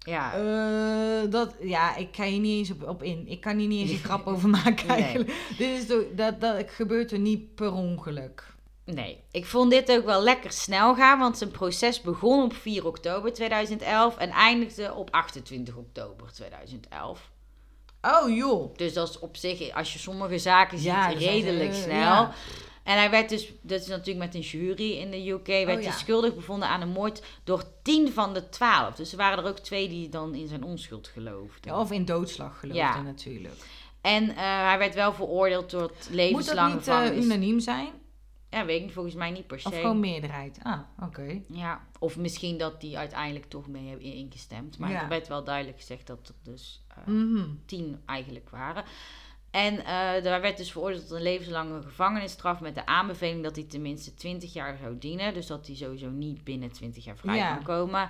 Ja,
Eh, dat, ja, ik ga hier niet eens op, op in. Ik kan hier niet eens een grap over maken
Nee.
eigenlijk. Dit is toch, dat, dat gebeurt er niet per ongeluk.
Nee, ik vond dit ook wel lekker snel gaan, want zijn proces begon op 4 oktober 2011 en eindigde op 28 oktober 2011.
Oh joh.
Dus dat is op zich, als je sommige zaken ziet,
Ja,
redelijk
eh,
snel.
ja.
En hij werd dus, dat is natuurlijk met een jury in de UK, werd
Oh,
hij
ja.
schuldig bevonden aan een moord door 10 van de 12. Dus er waren er ook twee die dan in zijn onschuld geloofden.
Ja, of in doodslag geloofde
Ja.
natuurlijk.
En eh, hij werd wel veroordeeld tot
Moet
levenslange
dat niet
gevangenis.
unaniem zijn?
ja, weet ik niet, volgens mij niet per se.
Of gewoon meerderheid? Ah, oké.
Ja, of misschien dat die uiteindelijk toch mee hebben ingestemd. Maar er werd wel duidelijk gezegd dat er dus eh,
Mhm.
tien eigenlijk waren. En eh daar werd dus veroordeeld tot een levenslange gevangenisstraf met de aanbeveling dat hij tenminste 20 jaar zou dienen. Dus dat hij sowieso niet binnen 20 jaar vrij
Ja.
kan komen.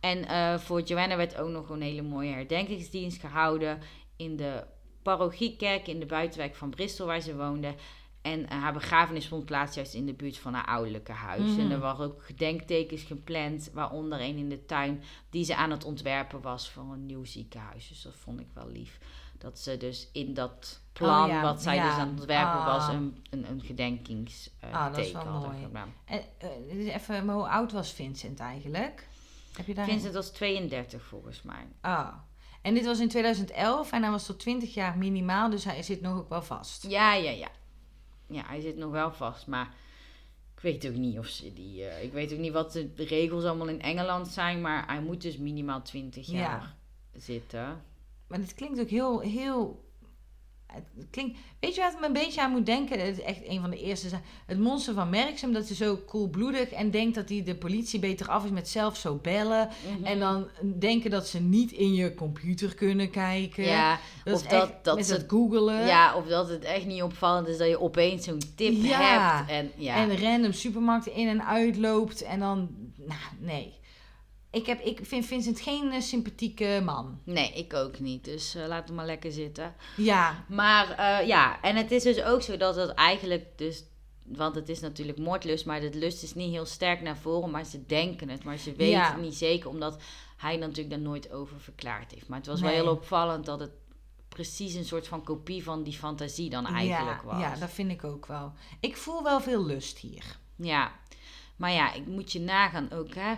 En eh, voor Joanna werd ook nog een hele mooie herdenkingsdienst gehouden in de parochiekerk in de buitenwijk van Bristol waar ze woonde. En eh, haar begrafenis vond plaats juist in de buurt van haar ouderlijke huis.
Mhm.
En er waren ook gedenktekens gepland, waaronder een in de tuin die ze aan het ontwerpen was voor een nieuw ziekenhuis. Dus dat vond ik wel lief. Dat ze dus in dat plan
Oh ja,
wat zij
ja.
dus aan het ontwerpen
Ah.
was, een, een, een gedenkingsteken
Ah, dat is wel
hadden
mooi.
gedaan.
En, eh, even, maar hoe oud was Vincent eigenlijk? Heb je daar...
Vincent was 32 volgens mij.
Ah. En dit was in 2011 en hij was tot 20 jaar minimaal, dus hij zit nog ook wel vast.
Ja, ja, ja. Ja, hij zit nog wel vast, maar ik weet ook niet of ze die... eh, ik weet ook niet wat de regels allemaal in Engeland zijn, maar hij moet dus minimaal 20
Ja.
jaar zitten.
Maar dit klinkt ook heel, heel... Het klinkt, weet je wat het me een beetje aan moet denken? Het is echt een van de eerste. Het monster van Merksem, dat is zo koelbloedig en denkt dat hij de politie beter af is met zelf zo bellen.
Mhm.
En dan denken dat ze niet in je computer kunnen kijken.
Ja,
dat
of dat-
echt
dat
met
ze-
dat googelen.
ja, of dat het echt niet opvallend is dat je opeens zo'n tip
Ja.
hebt. En, ja.
En random supermarkten in en uit loopt. En dan, nou, nee. Ik, heb, ik vind Vincent geen eh, sympathieke man.
Nee, ik ook niet. Dus eh, laat hem maar lekker zitten.
Ja,
Maar eh, ja, en het is dus ook zo dat het eigenlijk dus... Want het is natuurlijk moordlust, maar het lust is niet heel sterk naar voren. Maar ze denken het, maar ze weten
Ja.
het niet zeker. Omdat hij natuurlijk daar nooit over verklaard heeft. Maar het was
Nee.
wel heel opvallend dat het precies een soort van kopie van die fantasie dan eigenlijk
ja,
was.
ja, dat vind ik ook wel. Ik voel wel veel lust hier.
Ja, maar ja, ik moet je nagaan ook, hè.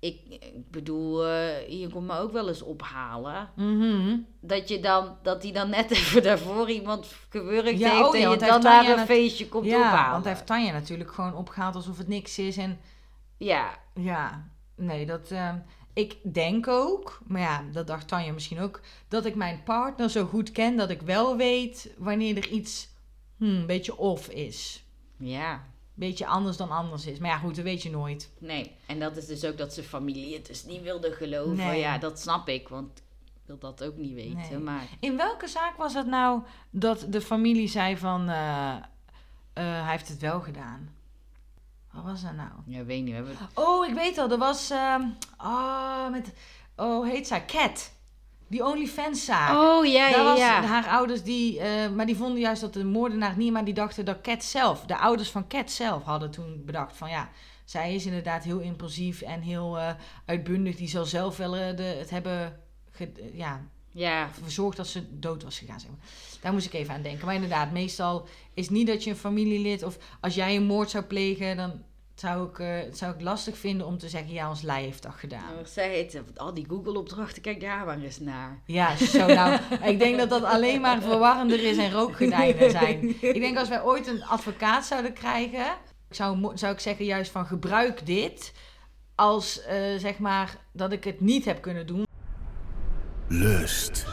Ik, ik bedoel, eh, je komt me ook wel eens ophalen.
Mhm.
Dat je dan, dat hij dan net even daarvoor iemand gewurgd
Ja,
heeft
oh ja,
en je dan naar een feestje komt
ja,
ophalen.
want hij heeft Tanja natuurlijk gewoon opgehaald alsof het niks is. En
Ja,
ja, nee, dat... ehm, ik denk ook, maar ja, dat dacht Tanja misschien ook... dat ik mijn partner zo goed ken dat ik wel weet wanneer er iets hmm, een beetje off is.
ja,
beetje anders dan anders is. Maar ja, goed, dat weet je nooit.
nee. En dat is dus ook dat zijn familie het dus niet wilde geloven.
Nee.
Ja, dat snap ik, want ik wil dat ook niet weten.
Nee.
Maar
In welke zaak was het nou dat de familie zei van... eh, eh, hij heeft het wel gedaan? Wat was dat nou?
ja, weet niet, we hebben...
Oh, ik weet al. Er was... ehm oh, met... Oh, heet zij? Cat. Die OnlyFans zaak.
Oh, ja,
Daar
ja,
was
ja.
haar ouders die... eh, maar die vonden juist dat de moordenaar niet... Maar die dachten dat Cat zelf... De ouders van Cat zelf hadden toen bedacht van... Ja, zij is inderdaad heel impulsief en heel eh, uitbundig. Die zal zelf wel eh, de, het hebben... ge- ja,
Ja,
verzorgd dat ze dood was gegaan. Zeg maar. Daar moest ik even aan denken. Maar inderdaad, meestal is niet dat je een familielid... of als jij een moord zou plegen... dan zou ik, eh, zou ik lastig vinden om te zeggen... ja, ons lei heeft dat gedaan.
nou, zeg het, al die Google-opdrachten, kijk daar maar eens naar.
Ja, zo nou. ik denk dat dat alleen maar verwarrender is en rookgordijnen zijn. Ik denk als wij ooit een advocaat zouden krijgen... zou, zou ik zeggen juist van gebruik dit... als eh, zeg maar dat ik het niet heb kunnen doen.
Lust.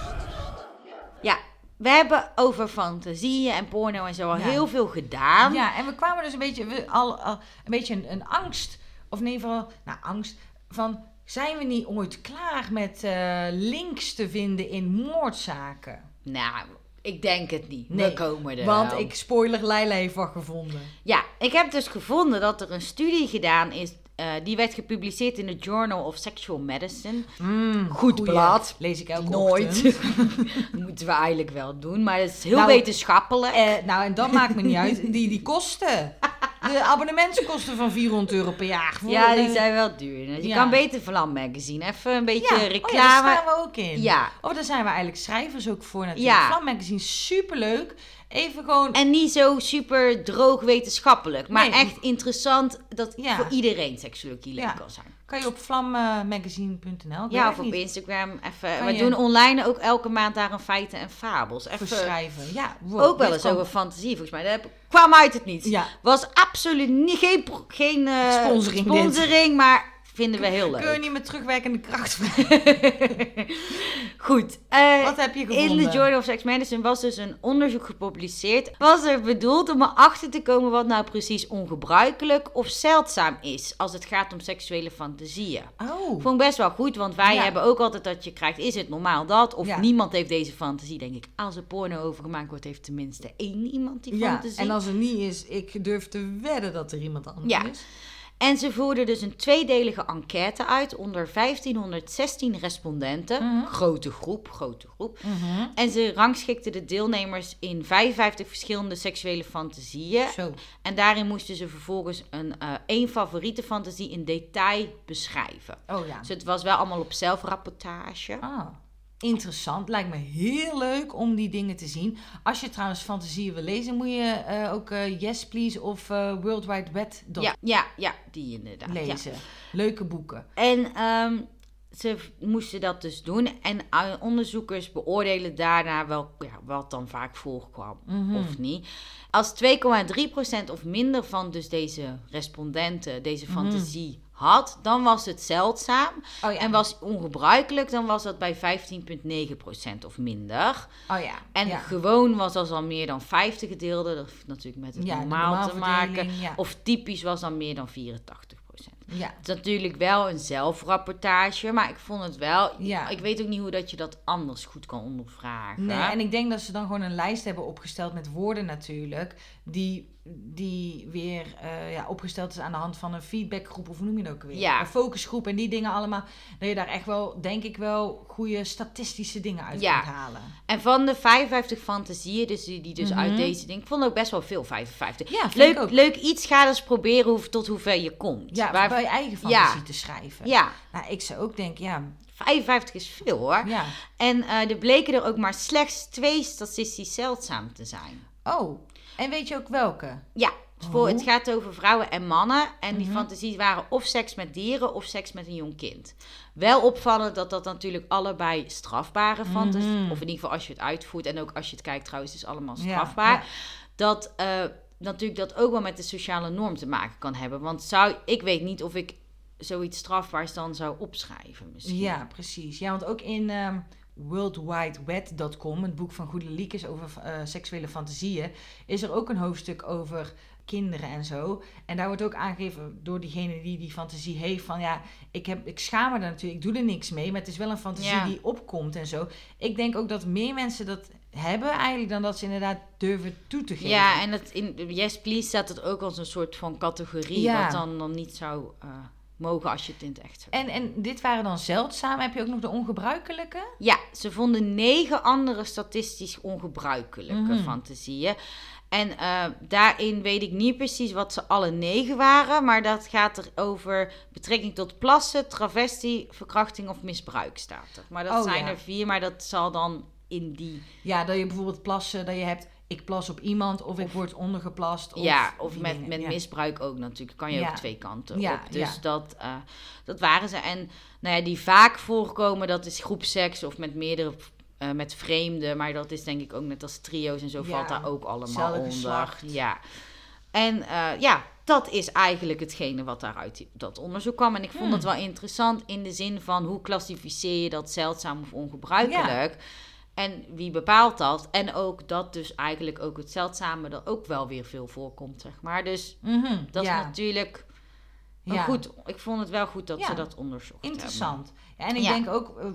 We hebben over fantasieën en porno en zo al
Ja.
heel veel gedaan.
Ja, en we kwamen dus een beetje, we, al, al, een, beetje een, een angst of in ieder geval, nou, angst van, zijn we niet ooit klaar met eh, links te vinden in moordzaken?
Nou, ik denk het niet.
Nee,
We komen er
Want
wel.
ik, spoiler, Leila heeft wat gevonden.
Ja, ik heb dus gevonden dat er een studie gedaan is. Eh, die werd gepubliceerd in de Journal of Sexual Medicine. Goed
Goeie.
blad.
Lees ik elke
Nooit. Moeten we eigenlijk wel doen. Maar het is heel
Nou,
wetenschappelijk.
Eh, nou, en dat maakt me niet uit. Die, die kosten. De abonnementskosten van 400 euro per jaar. Voor
ja, die
de-
zijn wel duur. Dus Je
Ja.
kan beter Vlam Magazine. Even een beetje
Ja, oh ja,
reclame.
daar staan we ook in.
Ja.
Of daar zijn we eigenlijk schrijvers ook voor natuurlijk.
Ja.
Vlam Magazine, superleuk. Even gewoon...
En niet zo super droog wetenschappelijk. Maar
Nee.
echt interessant dat
Ja.
voor iedereen seksologie leuk
Ja.
kan zijn.
Kan je op vlammagazine.nl
Ja, of op Instagram. Even. We
je-
doen online ook elke maand daar een feiten en fabels. Even
verschrijven. Ja, wow,
ook wel eens
kan-
over fantasie, volgens mij. Dat kwam uit het niet.
Ja.
Was absoluut niet, geen, geen eh,
Sponsoring
sponsoring, maar vinden we heel
Kun je
leuk.
niet met terugwerkende kracht?
Goed. eh,
Wat heb je
in
gevonden?
de Journal of Sex Medicine was dus een onderzoek gepubliceerd. Was er bedoeld om erachter te komen wat nou precies ongebruikelijk of zeldzaam is als het gaat om seksuele fantasieën.
Oh.
Vond ik best wel goed, want wij
Ja.
hebben ook altijd dat je krijgt, is het normaal dat? Of
Ja.
niemand heeft deze fantasie, denk ik. Als er porno over gemaakt wordt, heeft tenminste één iemand die
Ja,
fantasie.
en als er niet is, ik durf te wedden dat er iemand anders
Ja.
is.
En ze voerden dus een tweedelige enquête uit onder 1516 respondenten.
Mhm.
Grote groep, grote groep. En ze rangschikten de deelnemers in 55 verschillende seksuele fantasieën.
Zo.
En daarin moesten ze vervolgens een eh, één favoriete fantasie in detail beschrijven.
Oh ja.
Dus het was wel allemaal op zelfrapportage.
Ah, interessant. Lijkt me heel leuk om die dingen te zien. Als je trouwens fantasieën wil lezen, moet je eh, ook eh, Yes Please of eh World Wide Web
Ja, ja, ja, die inderdaad. ja.
lezen. Leuke boeken.
En ehm, ze moesten dat dus doen. En onderzoekers beoordelen daarna wel, ja, wat dan vaak voorkwam
Mhm.
of niet. Als 2,3% of minder van dus deze respondenten deze fantasie had, dan was het zeldzaam.
Oh ja.
En was ongebruikelijk, dan was dat bij 15,9% of minder.
Oh ja.
En
ja.
gewoon was dat al meer dan 50 gedeelde. Dat heeft natuurlijk met het
Ja,
normaal te maken. Of typisch was dan meer dan 84%.
ja.
Het is natuurlijk wel een zelfrapportage, maar ik vond het wel.
Ja.
Ik weet ook niet hoe dat je dat anders goed kan ondervragen.
Nee, en ik denk dat ze dan gewoon een lijst hebben opgesteld met woorden natuurlijk. Die, die weer eh, ja, opgesteld is aan de hand van een feedbackgroep, of hoe noem je dat ook weer?
Ja.
Een focusgroep en die dingen allemaal. Dat je daar echt wel, denk ik wel, goede statistische dingen uit
Ja.
kunt halen.
En van de 55 fantasieën, dus die, die dus
Mhm.
uit deze ding, ik vond ook best wel veel 55.
Ja,
leuk,
ook.
leuk iets, ga eens proberen hoe, tot hoe ver je komt.
Ja,
Waar-
bij je eigen fantasie te schrijven.
ja,
Nou, ik zou ook denken, ja,
55 is veel hoor.
ja.
En eh, er bleken er ook maar slechts twee statistisch zeldzaam te zijn.
Oh, en weet je ook welke?
Ja, voor,
Oh.
het gaat over vrouwen en mannen. En die
Mhm.
fantasies waren of seks met dieren of seks met een jong kind. Wel opvallend dat dat natuurlijk allebei strafbare fantasies...
Mhm.
Of in ieder geval als je het uitvoert. En ook als je het kijkt trouwens, is allemaal strafbaar.
ja.
Dat eh, natuurlijk dat ook wel met de sociale norm te maken kan hebben. Want zou, ik weet niet of ik zoiets strafbaars dan zou opschrijven misschien.
Ja, precies. Ja, want ook in ehm worldwidewed.com, het boek van Goede Liekes over eh, seksuele fantasieën, is er ook een hoofdstuk over kinderen en zo. En daar wordt ook aangegeven door diegene die die fantasie heeft van ja, ik, heb, ik schaam me daar natuurlijk, ik doe er niks mee, maar het is wel een fantasie
Ja.
die opkomt en zo. Ik denk ook dat meer mensen dat hebben eigenlijk dan dat ze inderdaad durven toe te geven.
Ja, en het, in Yes Please staat het ook als een soort van categorie.
Ja.
Wat dan, dan niet zou eh, mogen als je het in het echt
En, en dit waren dan zeldzaam. Heb je ook nog de ongebruikelijke?
Ja, ze vonden negen andere statistisch ongebruikelijke
Mhm.
fantasieën. En eh, daarin weet ik niet precies wat ze alle negen waren, maar dat gaat er over betrekking tot plassen, travestie, verkrachting of misbruik staat er. Maar dat
Oh,
zijn
ja.
er vier, maar dat zal dan in die...
Ja, dat je bijvoorbeeld plassen, dat je hebt, ik plas op iemand of, ik word ondergeplast. Of,
ja, of met,
dingen,
met
ja.
misbruik ook natuurlijk. Kan je
Ja.
ook twee kanten
Ja,
op. Dus dat, eh, dat waren ze. En nou ja, die vaak voorkomen, dat is groepseks of met meerdere... eh, met vreemden, maar dat is denk ik ook net als trio's en zo valt daar ook allemaal onder.
geslacht.
Ja. En eh, ja, dat is eigenlijk hetgene wat daaruit dat onderzoek kwam. En ik vond
Hmm.
het wel interessant in de zin van hoe klassificeer je dat zeldzaam of ongebruikelijk? En wie bepaalt dat? En ook dat dus eigenlijk ook het zeldzame er ook wel weer veel voorkomt, zeg maar. Dus
Mhm,
dat
ja.
is natuurlijk... Maar
Ja.
goed, ik vond het wel goed dat
Ja.
ze dat onderzocht
Interessant. Ja, en ik denk ook, eh,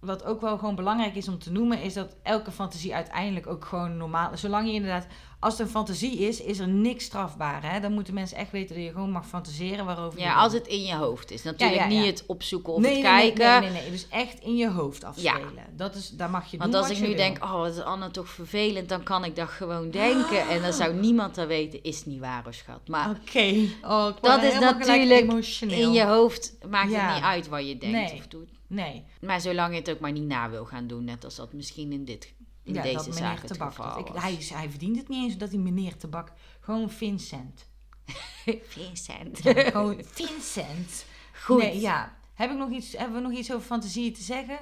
wat ook wel gewoon belangrijk is om te noemen, is dat elke fantasie uiteindelijk ook gewoon normaal. Zolang je inderdaad, als het een fantasie is, is er niks strafbaar. Hè? Dan moeten mensen echt weten dat je gewoon mag fantaseren waarover
Ja, als het in je hoofd is. Natuurlijk
Ja, ja, ja.
niet het opzoeken of
nee,
het
nee,
kijken.
Nee, nee, nee, Dus echt in je hoofd afspelen. Dat is, daar mag je
Want
doen
als
wat
ik nu
wil.
denk, oh, wat is Anne toch vervelend, dan kan ik dat gewoon denken. En dan zou niemand dat weten, is niet waar, schat. Maar
Oké. Oh, ik word
dat is natuurlijk
emotioneel.
in je hoofd maakt
Ja.
het niet uit wat je denkt
Nee.
of doet.
Nee.
Maar zolang je het ook maar niet na wil gaan doen, net als dat misschien in, dit, in
ja,
deze
dat meneer
zaak het
Tabak. dat ik, hij, hij verdient het niet eens dat hij meneer Tabak. Gewoon Vincent.
Vincent.
Ja, gewoon Vincent.
Goed.
Nee, ja. Heb ik nog iets, hebben we nog iets over fantasieën te zeggen?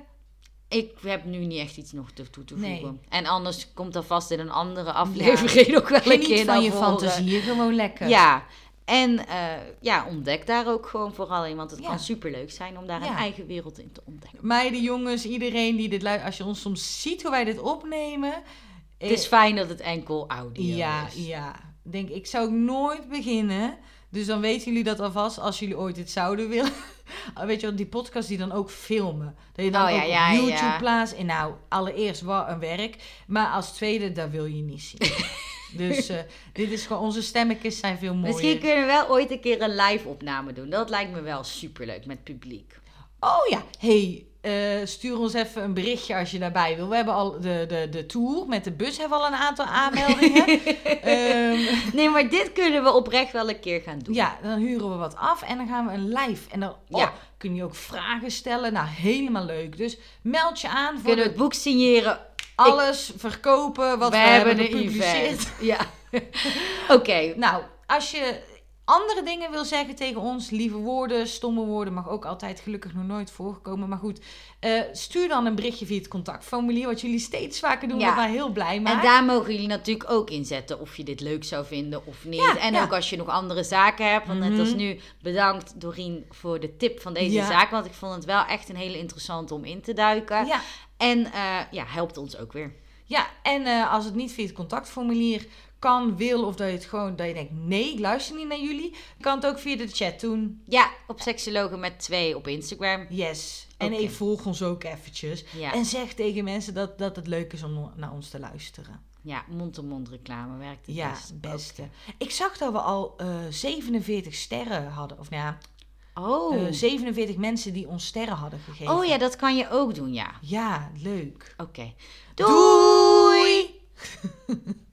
Ik heb nu niet echt iets nog te- toe te voegen.
Nee.
En anders komt dat vast in een andere aflevering nog wel een keer
van je fantasieën, gewoon lekker.
Ja. En eh, ja, ontdek daar ook gewoon vooral in. Want het
Ja.
kan superleuk zijn om daar
Ja.
een eigen wereld in te ontdekken.
Meiden, jongens, iedereen die dit luistert, als je ons soms ziet hoe wij dit opnemen.
Het is fijn dat het enkel audio
Ja,
is.
ja. Denk, ik zou ook nooit beginnen. Dus dan weten jullie dat alvast als jullie ooit dit zouden willen. Weet je wel, die podcast die dan ook filmen. Dat je dan
Oh, ja,
ook
ja,
op YouTube
ja.
plaatst. En nou, allereerst wat een werk. Maar als tweede, dat wil je niet zien. dus eh, dit is gewoon, onze stemmetjes zijn veel mooier.
Misschien kunnen we wel ooit een keer een live opname doen. Dat lijkt me wel superleuk met publiek.
Oh ja, hey, eh, stuur ons even een berichtje als je daarbij wil. We hebben al de, de, de tour met de bus hebben we al een aantal aanmeldingen. Ehm,
Nee, maar dit kunnen we oprecht wel een keer gaan doen.
ja, dan huren we wat af en dan gaan we een live. En dan oh,
Ja.
kun je ook vragen stellen. Nou, helemaal leuk. Dus meld je aan voor
Kunnen we het boek signeren?
Alles verkopen wat we, hebben gepubliceerd.
Ja. Oké.
Nou, als je andere dingen wil zeggen tegen ons, lieve woorden, stomme woorden, mag ook altijd gelukkig nog nooit voorkomen. Maar goed, eh, stuur dan een berichtje via het contactformulier, wat jullie steeds vaker doen,
Ja.
wat heel blij maakt.
En daar mogen jullie natuurlijk ook in zetten of je dit leuk zou vinden of niet.
Ja,
en
ja.
ook als je nog andere zaken hebt. Want net
Mhm.
als nu, bedankt Doreen voor de tip van deze
Ja.
zaak. Want ik vond het wel echt een hele interessante om in te duiken. En eh, ja, helpt ons ook weer.
ja, en eh, als het niet via het contactformulier kan, wil, of dat je het gewoon, dat je denkt, nee, ik luister niet naar jullie, kan het ook via de chat doen.
Ja, op Seksologen met twee op Instagram.
Yes. En ik volg ons ook eventjes.
Ja,
En zeg tegen mensen dat, dat het leuk is om naar ons te luisteren.
ja mond-to-mond reclame werkt het
Ja,
best.
beste. Ik zag dat we al eh 47 sterren hadden. Of nou ja,
Oh.
eh, 47 mensen die ons sterren hadden gegeven.
oh ja, dat kan je ook doen, ja.
Ja, leuk.
Oké.
Doei!